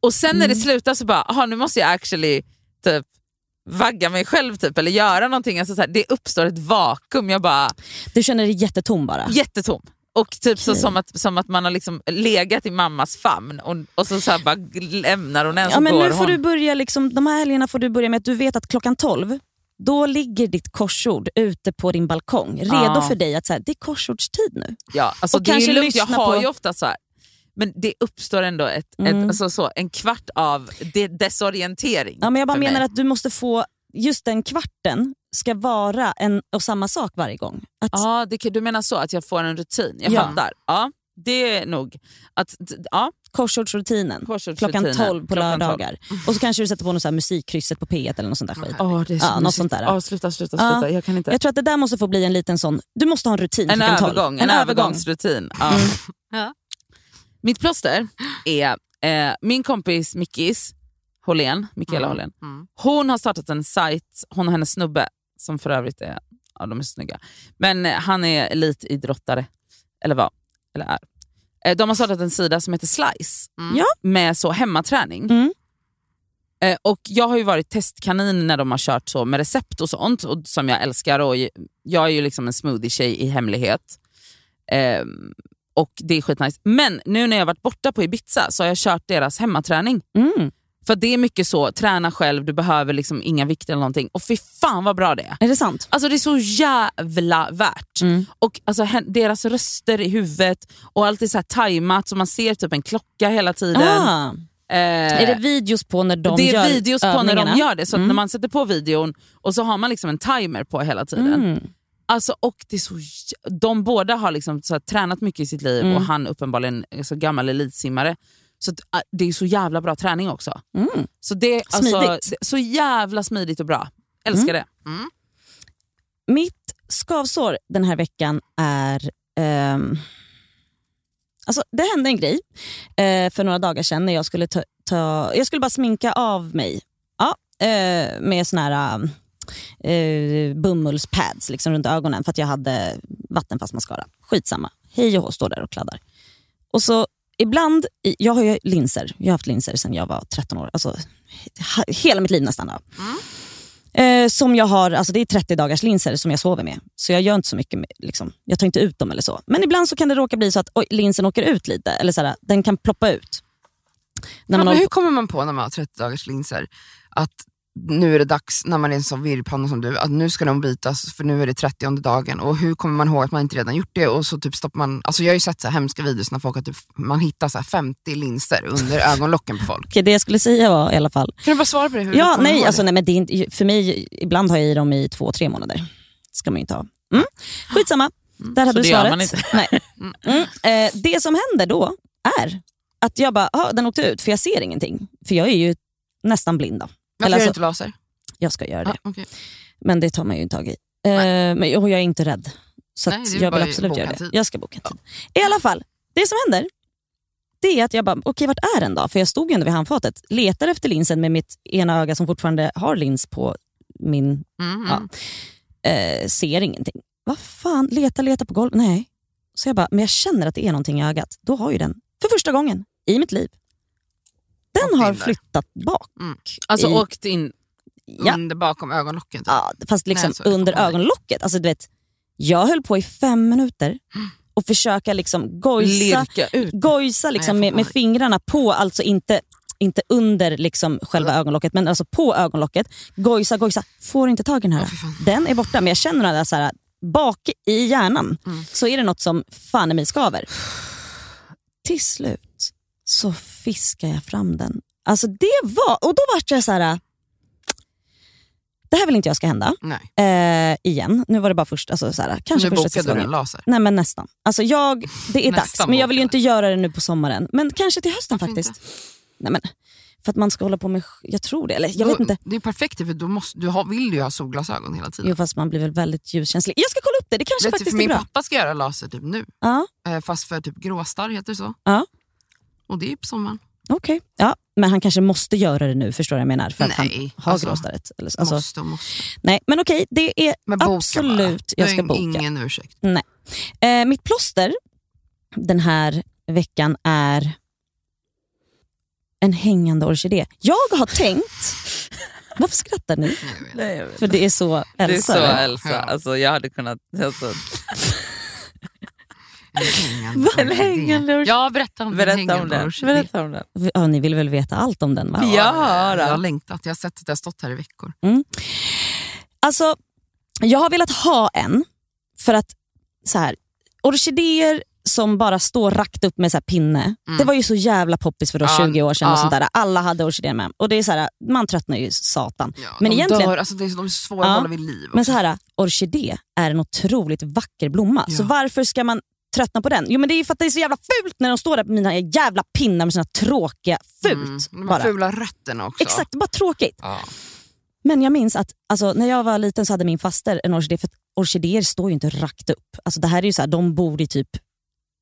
Och sen när det Mm. slutar så bara, aha, nu måste jag actually typ vagga mig själv typ, eller göra någonting. Alltså, så här, det uppstår ett vakuum. Jag bara, Du känner dig jättetom bara? jättetom. Och typ så Okej. som, att, som att man har liksom legat i mammas famn och, och så, så här bara lämnar hon en Ja, så men nu får hon. du börja, liksom, de här helgerna får du börja med att du vet att klockan 12 då ligger ditt korsord ute på din balkong redo Ja. för dig att så här, det är korsordstid nu. Ja, alltså Och det är kanske ju lugnt, jag har på- ju ofta så här, men det uppstår ändå ett, Mm. ett, alltså så, en kvart av de, desorientering. Ja, men jag bara menar mig. att du måste få, just den kvarten ska vara en och samma sak varje gång. Att, Ja, det, du menar så, att jag får en rutin? Jag Ja. fattar. Ja. det är nog att, ja, Korsordsrutinen. Korsordsrutinen. Klockan 12 på Klockan 12. lördagar. Och så kanske du sätter på något så här musikkrysset på P1 eller något sånt där skit. Åh, det är så Ja, något sånt där. Åh, sluta, sluta, Ja. sluta. Jag kan inte. Jag tror att det där måste få bli en liten sån, du måste ha en rutin En 12. övergång, en, övergångsrutin. Ja. Ja. Mitt plåster är eh, min kompis Mickis Hållén, Mikaela Hållén. Mm. Hon har startat en sajt, hon och hennes snubbe, som för övrigt är, ja, de är snygga. Men eh, han är elitidrottare, eller var, eller är. Eh, de har startat en sida som heter Slice, Mm. Ja. med så hemmaträning. Mm. Eh, och Jag har ju varit testkanin när de har kört så med recept och sånt, och, som jag älskar. Och jag är ju liksom en smoothie-tjej i hemlighet. Och det är skitnice. Men nu när jag varit borta på Ibiza så har jag kört deras hemmaträning. Mm. För det är mycket så, träna själv, du behöver liksom inga vikter eller någonting. Och fy fan vad bra det är. Är det sant? Alltså det är så jävla värt. Mm. Och alltså, deras röster i huvudet och allt är så här tajmat så man ser typ en klocka hela tiden. Ah. Eh, Är det videos på när de det är gör videos på när de övningarna? gör det. Så Mm. när man sätter på videon och så har man liksom en timer på hela tiden. Mm. Alltså, och det är så, de båda har liksom så här, tränat mycket i sitt liv Mm. och han uppenbarligen är så gammal elitsimmare. Så ah, det är så jävla bra träning också. Mm. Så det alltså, Smidigt. är så jävla smidigt och bra. Älskar det. Mitt skavsår den här veckan är... ehm, alltså det hände en grej eh, för några dagar sedan när jag skulle ta, ta jag skulle bara sminka av mig ja, eh, med såna här eh, bomullspads liksom runt ögonen för att jag hade vattenfast mascara. Skitsamma. Hej och hå, står där och kladdar. Och så ibland, jag har ju linser, jag har haft linser sedan jag var 13 år. Alltså, he- hela mitt liv nästan. Då. Eh, som jag har, alltså det är 30 dagars linser som jag sover med. Så jag gör inte så mycket, med, liksom, jag tar inte ut dem eller så. Men ibland så kan det råka bli så att oj, linsen åker ut lite, eller såhär, den kan ploppa ut. När Ja, man men håller hur kommer man på när man har 30 dagars linser att nu är det dags, när man är en sån virrpanna som du, att nu ska de bytas för nu är det 30 dagen. Och hur kommer man ihåg att man inte redan gjort det? Och så typ stoppar man, alltså jag har ju sett så här hemska videos när folk har typ, man hittar så här 50 linser under ögonlocken på folk. Okej, det jag skulle säga var i alla fall, Kan du bara svara på det? Hur Ja, nej, alltså, det? nej men det är inte, för mig, ibland har jag i dem i två, tre månader. ska man ju inte ha. Mm. Skitsamma, där hade Så du det svaret. man inte. Nej. Mm. Eh, det som händer då är att jag bara, "Ah, den åkte ut för jag ser ingenting. För jag är ju nästan blind. Då. Varför Eller gör du alltså- inte laser? Jag ska göra det, Ja, okej. men det tar man ju inte tag i. Eh, men, och jag är inte rädd. Så Nej, jag vill absolut göra det. tid. Jag ska boka tid. I alla fall, det som händer det är att jag bara, okej vart är den då? För jag stod ju ändå vid handfatet, letar efter linsen med mitt ena öga som fortfarande har lins på min Mm, Ja. eh, ser ingenting. Vad fan, leta, leta på golvet. Nej. Så jag bara, men jag känner att det är någonting i ögat. Då har ju den, för första gången i mitt liv, den har flyttat bak. Alltså I- åkt in, Ja. Under bakom ögonlocken. Typ. Ja, fast liksom Nej, under ögonlocket. Alltså, du vet, jag höll på i fem minuter och försöka liksom gojsa, gojsa liksom Nej, med, med fingrarna på, alltså inte, inte under liksom själva ögonlocket, men alltså på ögonlocket. Gojsa, gojsa. Får inte tag i den här. Fan. den är borta, men jag känner att så här, bak i hjärnan Mm. så är det något som fan i mig skaver. Till slut så fiskar jag fram den. Alltså det var, och då vart jag så här. det här vill inte jag ska hända eh, igen. Nu var det bara först, alltså, så här, kanske nu första bokade du en laser. Nej men nästan. Alltså jag, det är dags, men jag vill inte göra det nu på sommaren. Men kanske till hösten Varför faktiskt. Nej, men, för att man ska hålla på med, jag tror det, eller jag vet Då- inte. Det är perfekt för då måste, du har, vill ju ha solglasögon hela tiden. Jo fast man blir väl väldigt ljuskänslig. Jag ska kolla upp det, det kanske Vet du, faktiskt för är min bra. pappa ska göra laser typ nu, Ja, eh, fast för typ gråstarr heter det så. ja. Och det är på sommaren. Okej, ja, men han kanske måste göra det nu, förstår jag menar? För att Nej, han har alltså, gråstarret. Alltså, måste och måste. nej, men okej, det är Men boka absolut, bara. jag ska boka. ingen ursäkt. Nej. Eh, mitt plåster den här veckan är en hängande orkidé. Jag har tänkt... Varför skrattar ni? Nej, jag vet. För det är så Det är Elsa. så? Elsa. Ja. Alltså, jag hade kunnat... Alltså, En hängande En orkidé. hängande orkidé. Ja, berätta om den berätta hängande om den. Berätta om den. Ja, ni vill väl veta allt om den va? Ja, då. jag har längtat. Jag har sett att det har stått här i veckor. Alltså, jag har velat ha en för att så här, orkidéer som bara står rakt upp med så här pinne. Det var ju så jävla poppis för då Mm. Ja, 20 år sedan. och ja. sånt där. Alla hade orkidéer med. Och det är så här, man tröttnar ju satan. Ja, Men de egentligen- dör, alltså det är, de är svåra Ja, att hålla vid liv. Men så här, orkidé är en otroligt vacker blomma. Så varför ska man tröttnar på den? Jo men det är för att det är så jävla fult när de står där på mina jävla pinnar med sina tråkiga, fult Mm, de bara. fula rötterna också. Exakt, bara tråkigt. Ja. Men jag minns att alltså, när jag var liten så hade min faster en orkidé, för orkidéer står ju inte rakt upp. Alltså, det här är ju så här, de bor i typ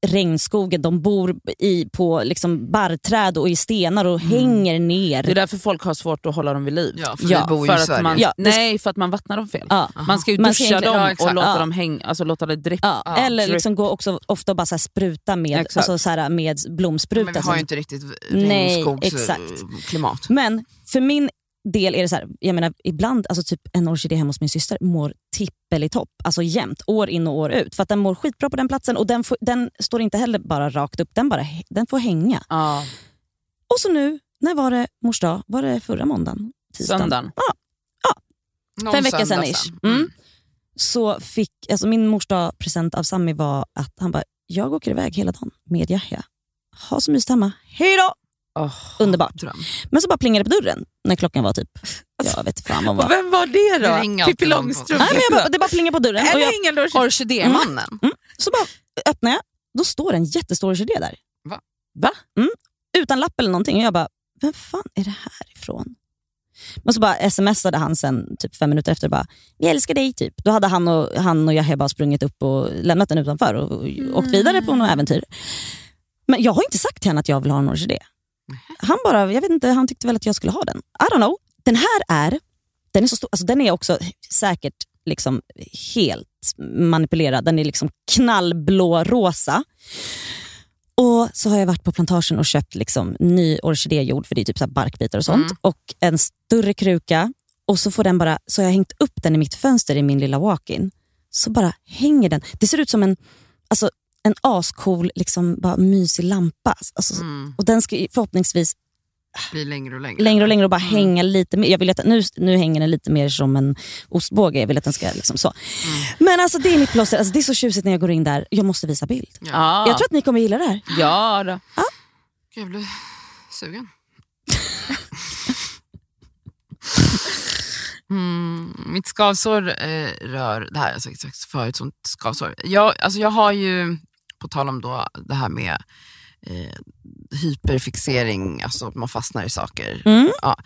regnskogen, de bor i, på liksom barrträd och i stenar och hänger ner. Det är därför folk har svårt att hålla dem vid liv. Ja, för Ja, vi bor ju För i att Sverige. man, Ja, nej, för att man vattnar dem fel. Ja. Man ska ju Man ska duscha egentligen- dem och låta Ja. dem hänga, alltså låta det drippa. Ja, Ja, eller drip. liksom gå också ofta bara så här spruta med, alltså så här med blomspruta. Men vi har ju inte riktigt Nej, regnskogsklimat. Men för min del är det så här, jag menar ibland, alltså typ en orkidé hemma hos min syster mår tippel i topp, alltså jämt, år in och år ut. För att den mår skitbra på den platsen och den, får, den står inte heller bara rakt upp, den, bara, den får hänga. Ja. Och så nu, när var det mors dag? Var det förra måndagen? Tisdagen? Söndagen. Någon För en vecka sedan ish. sen. Mm. Så fick, alltså min mors dag present av Sami var att han bara, jag åker iväg hela dagen med Yahya. Ha så mysigt hemma. Hej Åh. Underbart. Dröm. Men så bara plingade det på dörren när klockan var typ, jag vet fan vad var. vem var det Det då? Pippi Långstrump? Nej, men jag bara, det bara plingade på dörren. Och jag, Eller ingen orkidé. Orkidémannen. så bara öppnar jag, då står en jättestor orkidé där. Va? Va? Mm, utan lapp eller någonting. Och jag bara, vem fan är det här ifrån? Men så bara smsade han sen typ fem minuter efter och bara, vi älskar dig typ. Då hade han och, han och Yahya bara sprungit upp och lämnat den utanför och, och åkt vidare på något äventyr. Men jag har inte sagt till honom att jag vill ha en orkidé. Han bara, jag vet inte, han tyckte väl att jag skulle ha den. I don't know. Den här är, den är så stor, alltså den är också säkert liksom helt manipulerad. Den är liksom knallblå rosa. Och så har jag varit på plantagen och köpt liksom ny orkidéjord, för det är typ så här barkbitar och sånt. Och en större kruka. Och så får den bara, så har jag hängt upp den i mitt fönster i min lilla walk-in. Så bara hänger den. Det ser ut som en, alltså, en ascool, liksom, bara mysig lampa. Alltså, Mm. Och den ska ju förhoppningsvis Blir längre och längre. längre och längre och bara hänga lite mer. Jag vill att, nu, nu hänger den lite mer som en ostbåge. Jag vill att den ska liksom så. Men alltså det är mitt plåster. Alltså, det är så tjusigt när jag går in där. Jag måste visa bild. Ja. Jag tror att ni kommer gilla det här. ja då. Gud, Jag blir sugen. Mm, mitt skavsår eh, rör, det här har jag sagt, sagt förut, sånt skavsår. Jag, alltså jag har ju, på tal om då det här med eh, hyperfixering, alltså att man fastnar i saker, Mm. ja,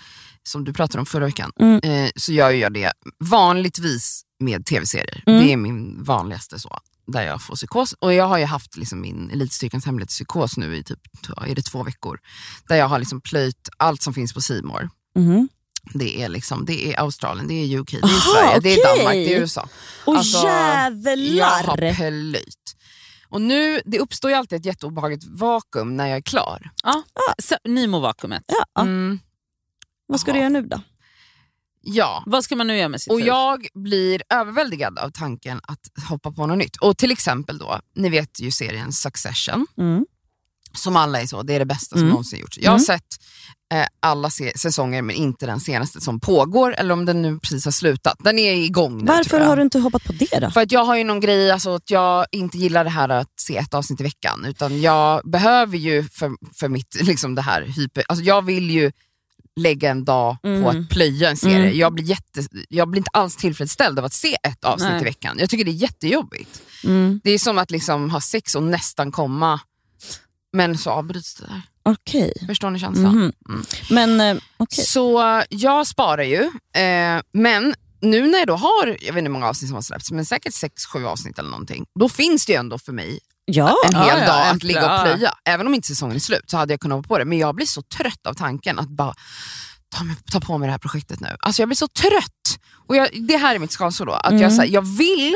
som du pratade om förra veckan, Mm. eh, så gör jag det vanligtvis med tv-serier. Mm. Det är min vanligaste så, där jag får psykos. Och jag har ju haft liksom min Elitstyrkans hemlighet psykos nu i typ är det två veckor. Där jag har liksom plöjt allt som finns på Simor. Mhm. Det är, liksom, det är Australien, det är UK, det är Aha, Sverige, det är. Danmark, det är USA. Och Alltså, Jag jävlar! har plöjt. Och nu, det uppstår ju alltid ett jätteobehagligt vakuum när jag är klar. Ja. Så, Nimo-vakuumet. Ja, ja. Mm, Vad ska du göra nu då? ja. Vad ska man nu göra med sitt Och hus? jag blir överväldigad av tanken att hoppa på något nytt. Och till exempel då, ni vet ju serien Succession, Mm. som alla är så, det är det bästa som Mm. någonsin gjorts. Jag har Mm. sett alla se- säsonger men inte den senaste som pågår, eller om den nu precis har slutat. Den är igång nu Varför har du inte hoppat på det då? För att jag har ju någon grej, alltså, att jag inte gillar det här att se ett avsnitt i veckan. Utan jag behöver ju för, för mitt, liksom det här hyper, alltså jag vill ju lägga en dag på Mm. att plöja en serie. Mm. Jag, blir jätte, jag blir inte alls tillfredsställd av att se ett avsnitt Nej. i veckan. Jag tycker det är jättejobbigt. Mm. Det är som att liksom ha sex och nästan komma, men så avbryts det där. Okej. Förstår ni känslan? Mhm. Mm. Men eh, okej. Så jag sparar ju, eh, men nu när jag då har, jag vet inte hur många avsnitt som har släppts, men säkert 6-7 avsnitt eller någonting, då finns det ju ändå för mig Ja. en hel Ja, ja, dag en att ligga och ja. plöja. Även om inte säsongen är slut så hade jag kunnat vara på det, men jag blir så trött av tanken att bara ta, mig, ta på mig det här projektet nu. Alltså jag blir så trött. Och jag, det här är mitt skavsår då, att Mm. jag, så här, jag vill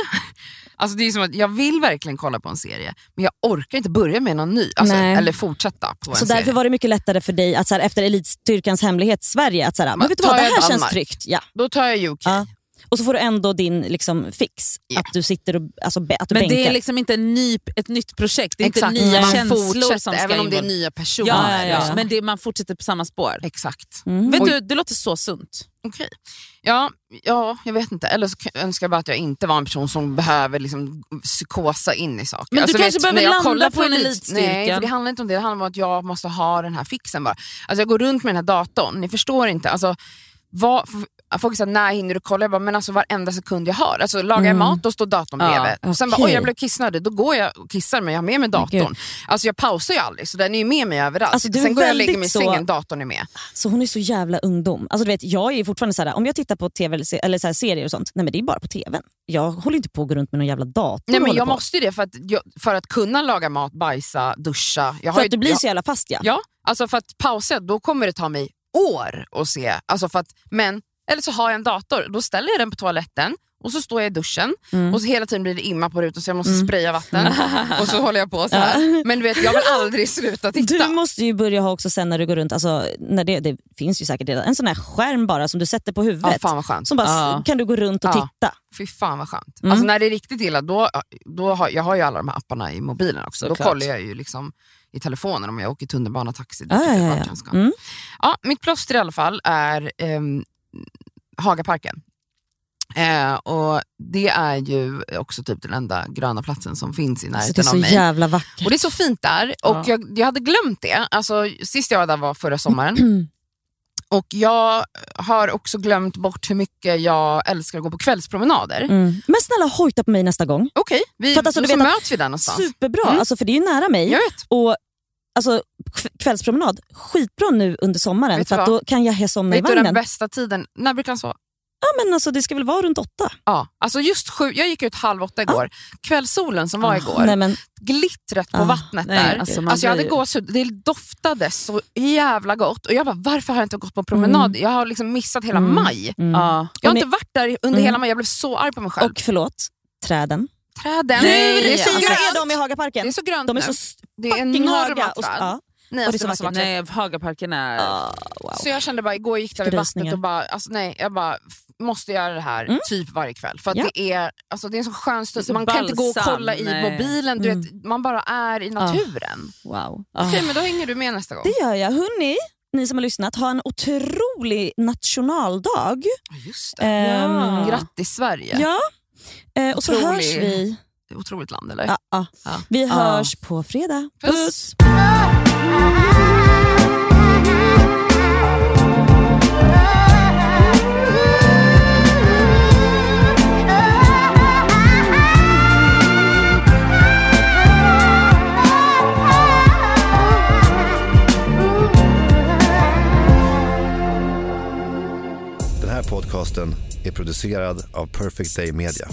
Alltså det är som att jag vill verkligen kolla på en serie, men jag orkar inte börja med någon ny. Alltså, eller fortsätta på en Så serie. därför var det mycket lättare för dig att så här, efter Elitstyrkans hemlighet Sverige, att så här, men Men vet du vad, det här känns Danmark? tryggt. Ja. Då tar jag UK. Ja. Och så får du ändå din liksom, fix, Ja. att du sitter och alltså, be- att du Men bänkar. det är liksom inte en ny, ett nytt projekt, det är Exakt, inte nya man känslor som ska även om det är nya personer. Ja, ja, ja. Men det, man fortsätter på samma spår. Exakt. Mm. Vet Oj. du, det låter så sunt. Okej. Ja, ja, jag vet inte. Eller så önskar jag bara att jag inte var en person som behöver liksom psykosa in i saker. Men du kanske behöver när jag landa kollar från Elit- elitstyrkan. Nej, för det handlar inte om det. Det handlar om att jag måste ha den här fixen bara. Alltså jag går runt med den här datorn, ni förstår inte. Alltså, vad, folk säger när hinner du kolla? Jag bara, men alltså varenda sekund jag har. Alltså lagar jag Mm. mat, då står datorn Ja, bredvid. Och sen bara, oj jag blev kissnödig, då går jag och kissar men jag har med mig datorn. Alltså jag pausar ju aldrig, så den är ju med mig överallt. Alltså, sen går jag och lägger mig i så- sängen, datorn är med. Så hon är så jävla ungdom. Alltså, du vet, jag är fortfarande så här, om jag tittar på TV eller, eller så serier och sånt, nej men det är bara på TVn. Jag håller inte på att gå runt med någon jävla dator. Nej, men jag på. måste ju det för att, för att kunna laga mat, bajsa, duscha. Jag För ju- att du blir jag, så jävla fast ja. Ja, alltså för att pausa då kommer det ta mig år att se. Alltså för att, men, eller så har jag en dator, då ställer jag den på toaletten och så står jag i duschen Mm. och så hela tiden blir det imma på rutan så jag måste spraya vatten och så håller jag på så här. Men du vet, jag vill aldrig sluta titta. Du måste ju börja ha också sen när du går runt, alltså, när det, det finns ju säkert redan, en sån här skärm bara som du sätter på Ja, huvudet. fan vad skönt. som bara Ja. kan du gå runt och Ja. titta. Fy fan vad skönt. Mm. Alltså när det är riktigt illa, då, då har, jag har ju alla de här apparna i mobilen också. Då Såklart. kollar jag ju liksom i telefonen om jag åker tunnelbana, taxi. Det Ja, ja, ja, ja. Mm. Ja, mitt plåster i alla fall är ehm, Hagaparken. Eh, och Det är ju också typ den enda gröna platsen som finns i Alltså, närheten det är så av mig. jävla vackert. Och Det är så fint där. Och Ja. jag, jag hade glömt det. Alltså, sist jag var där var förra sommaren. Och Jag har också glömt bort hur mycket jag älskar att gå på kvällspromenader. Mm. Men snälla hojta på mig nästa gång. Okej, vi, För att alltså, du så vet möts vi där någonstans. Superbra, Mm. alltså, för det är ju nära mig. Jag vet. Och alltså, Kvällspromenad, skitbra nu under sommaren för då kan jag somna i Vet du den vagnen. bästa tiden? När brukar han sova? Ja, men alltså, det ska väl vara runt åtta? Ja, alltså just sju, jag gick ut halv åtta igår. Kvällssolen som var igår, Nej, men, glittret på Ah, vattnet nej, där. alltså, Alltså, jag hade blir- gåshud, det doftade så jävla gott. Och jag bara, varför har jag inte gått på promenad? Jag har liksom missat hela Mm. maj. mm. Ja. Jag har ni- inte varit där under Mm. hela maj, jag blev så arg på mig själv. Och förlåt, träden. Träden, Nej, det är så fina är de i Hagaparken? Det är så grönt De är så det är fucking enorma höga. Och, ja. Nej, och det är alltså, så vackert. vackert. Nej, Hagaparken är... Ah, wow. Så jag kände bara, igår gick jag vid vattnet och bara, alltså nej, jag bara måste göra det här Mm. typ varje kväll. För att Ja. det, är, alltså det är en så skön stund, så man kan inte gå och balsam, kolla i nej. mobilen, du Mm. vet, man bara är i naturen. wow. Okej, men då hänger du med nästa gång. Det gör jag. Hörni, ni som har lyssnat, ha en otrolig nationaldag. Just det. Ehm, Grattis Sverige. Ja. Eh, och så Otrolig- hörs vi. Det är otroligt land eller? Ja, ja. Ja. Vi Ja. hörs på fredag. Puss. Puss. Den här podcasten är producerad av Perfect Day Media.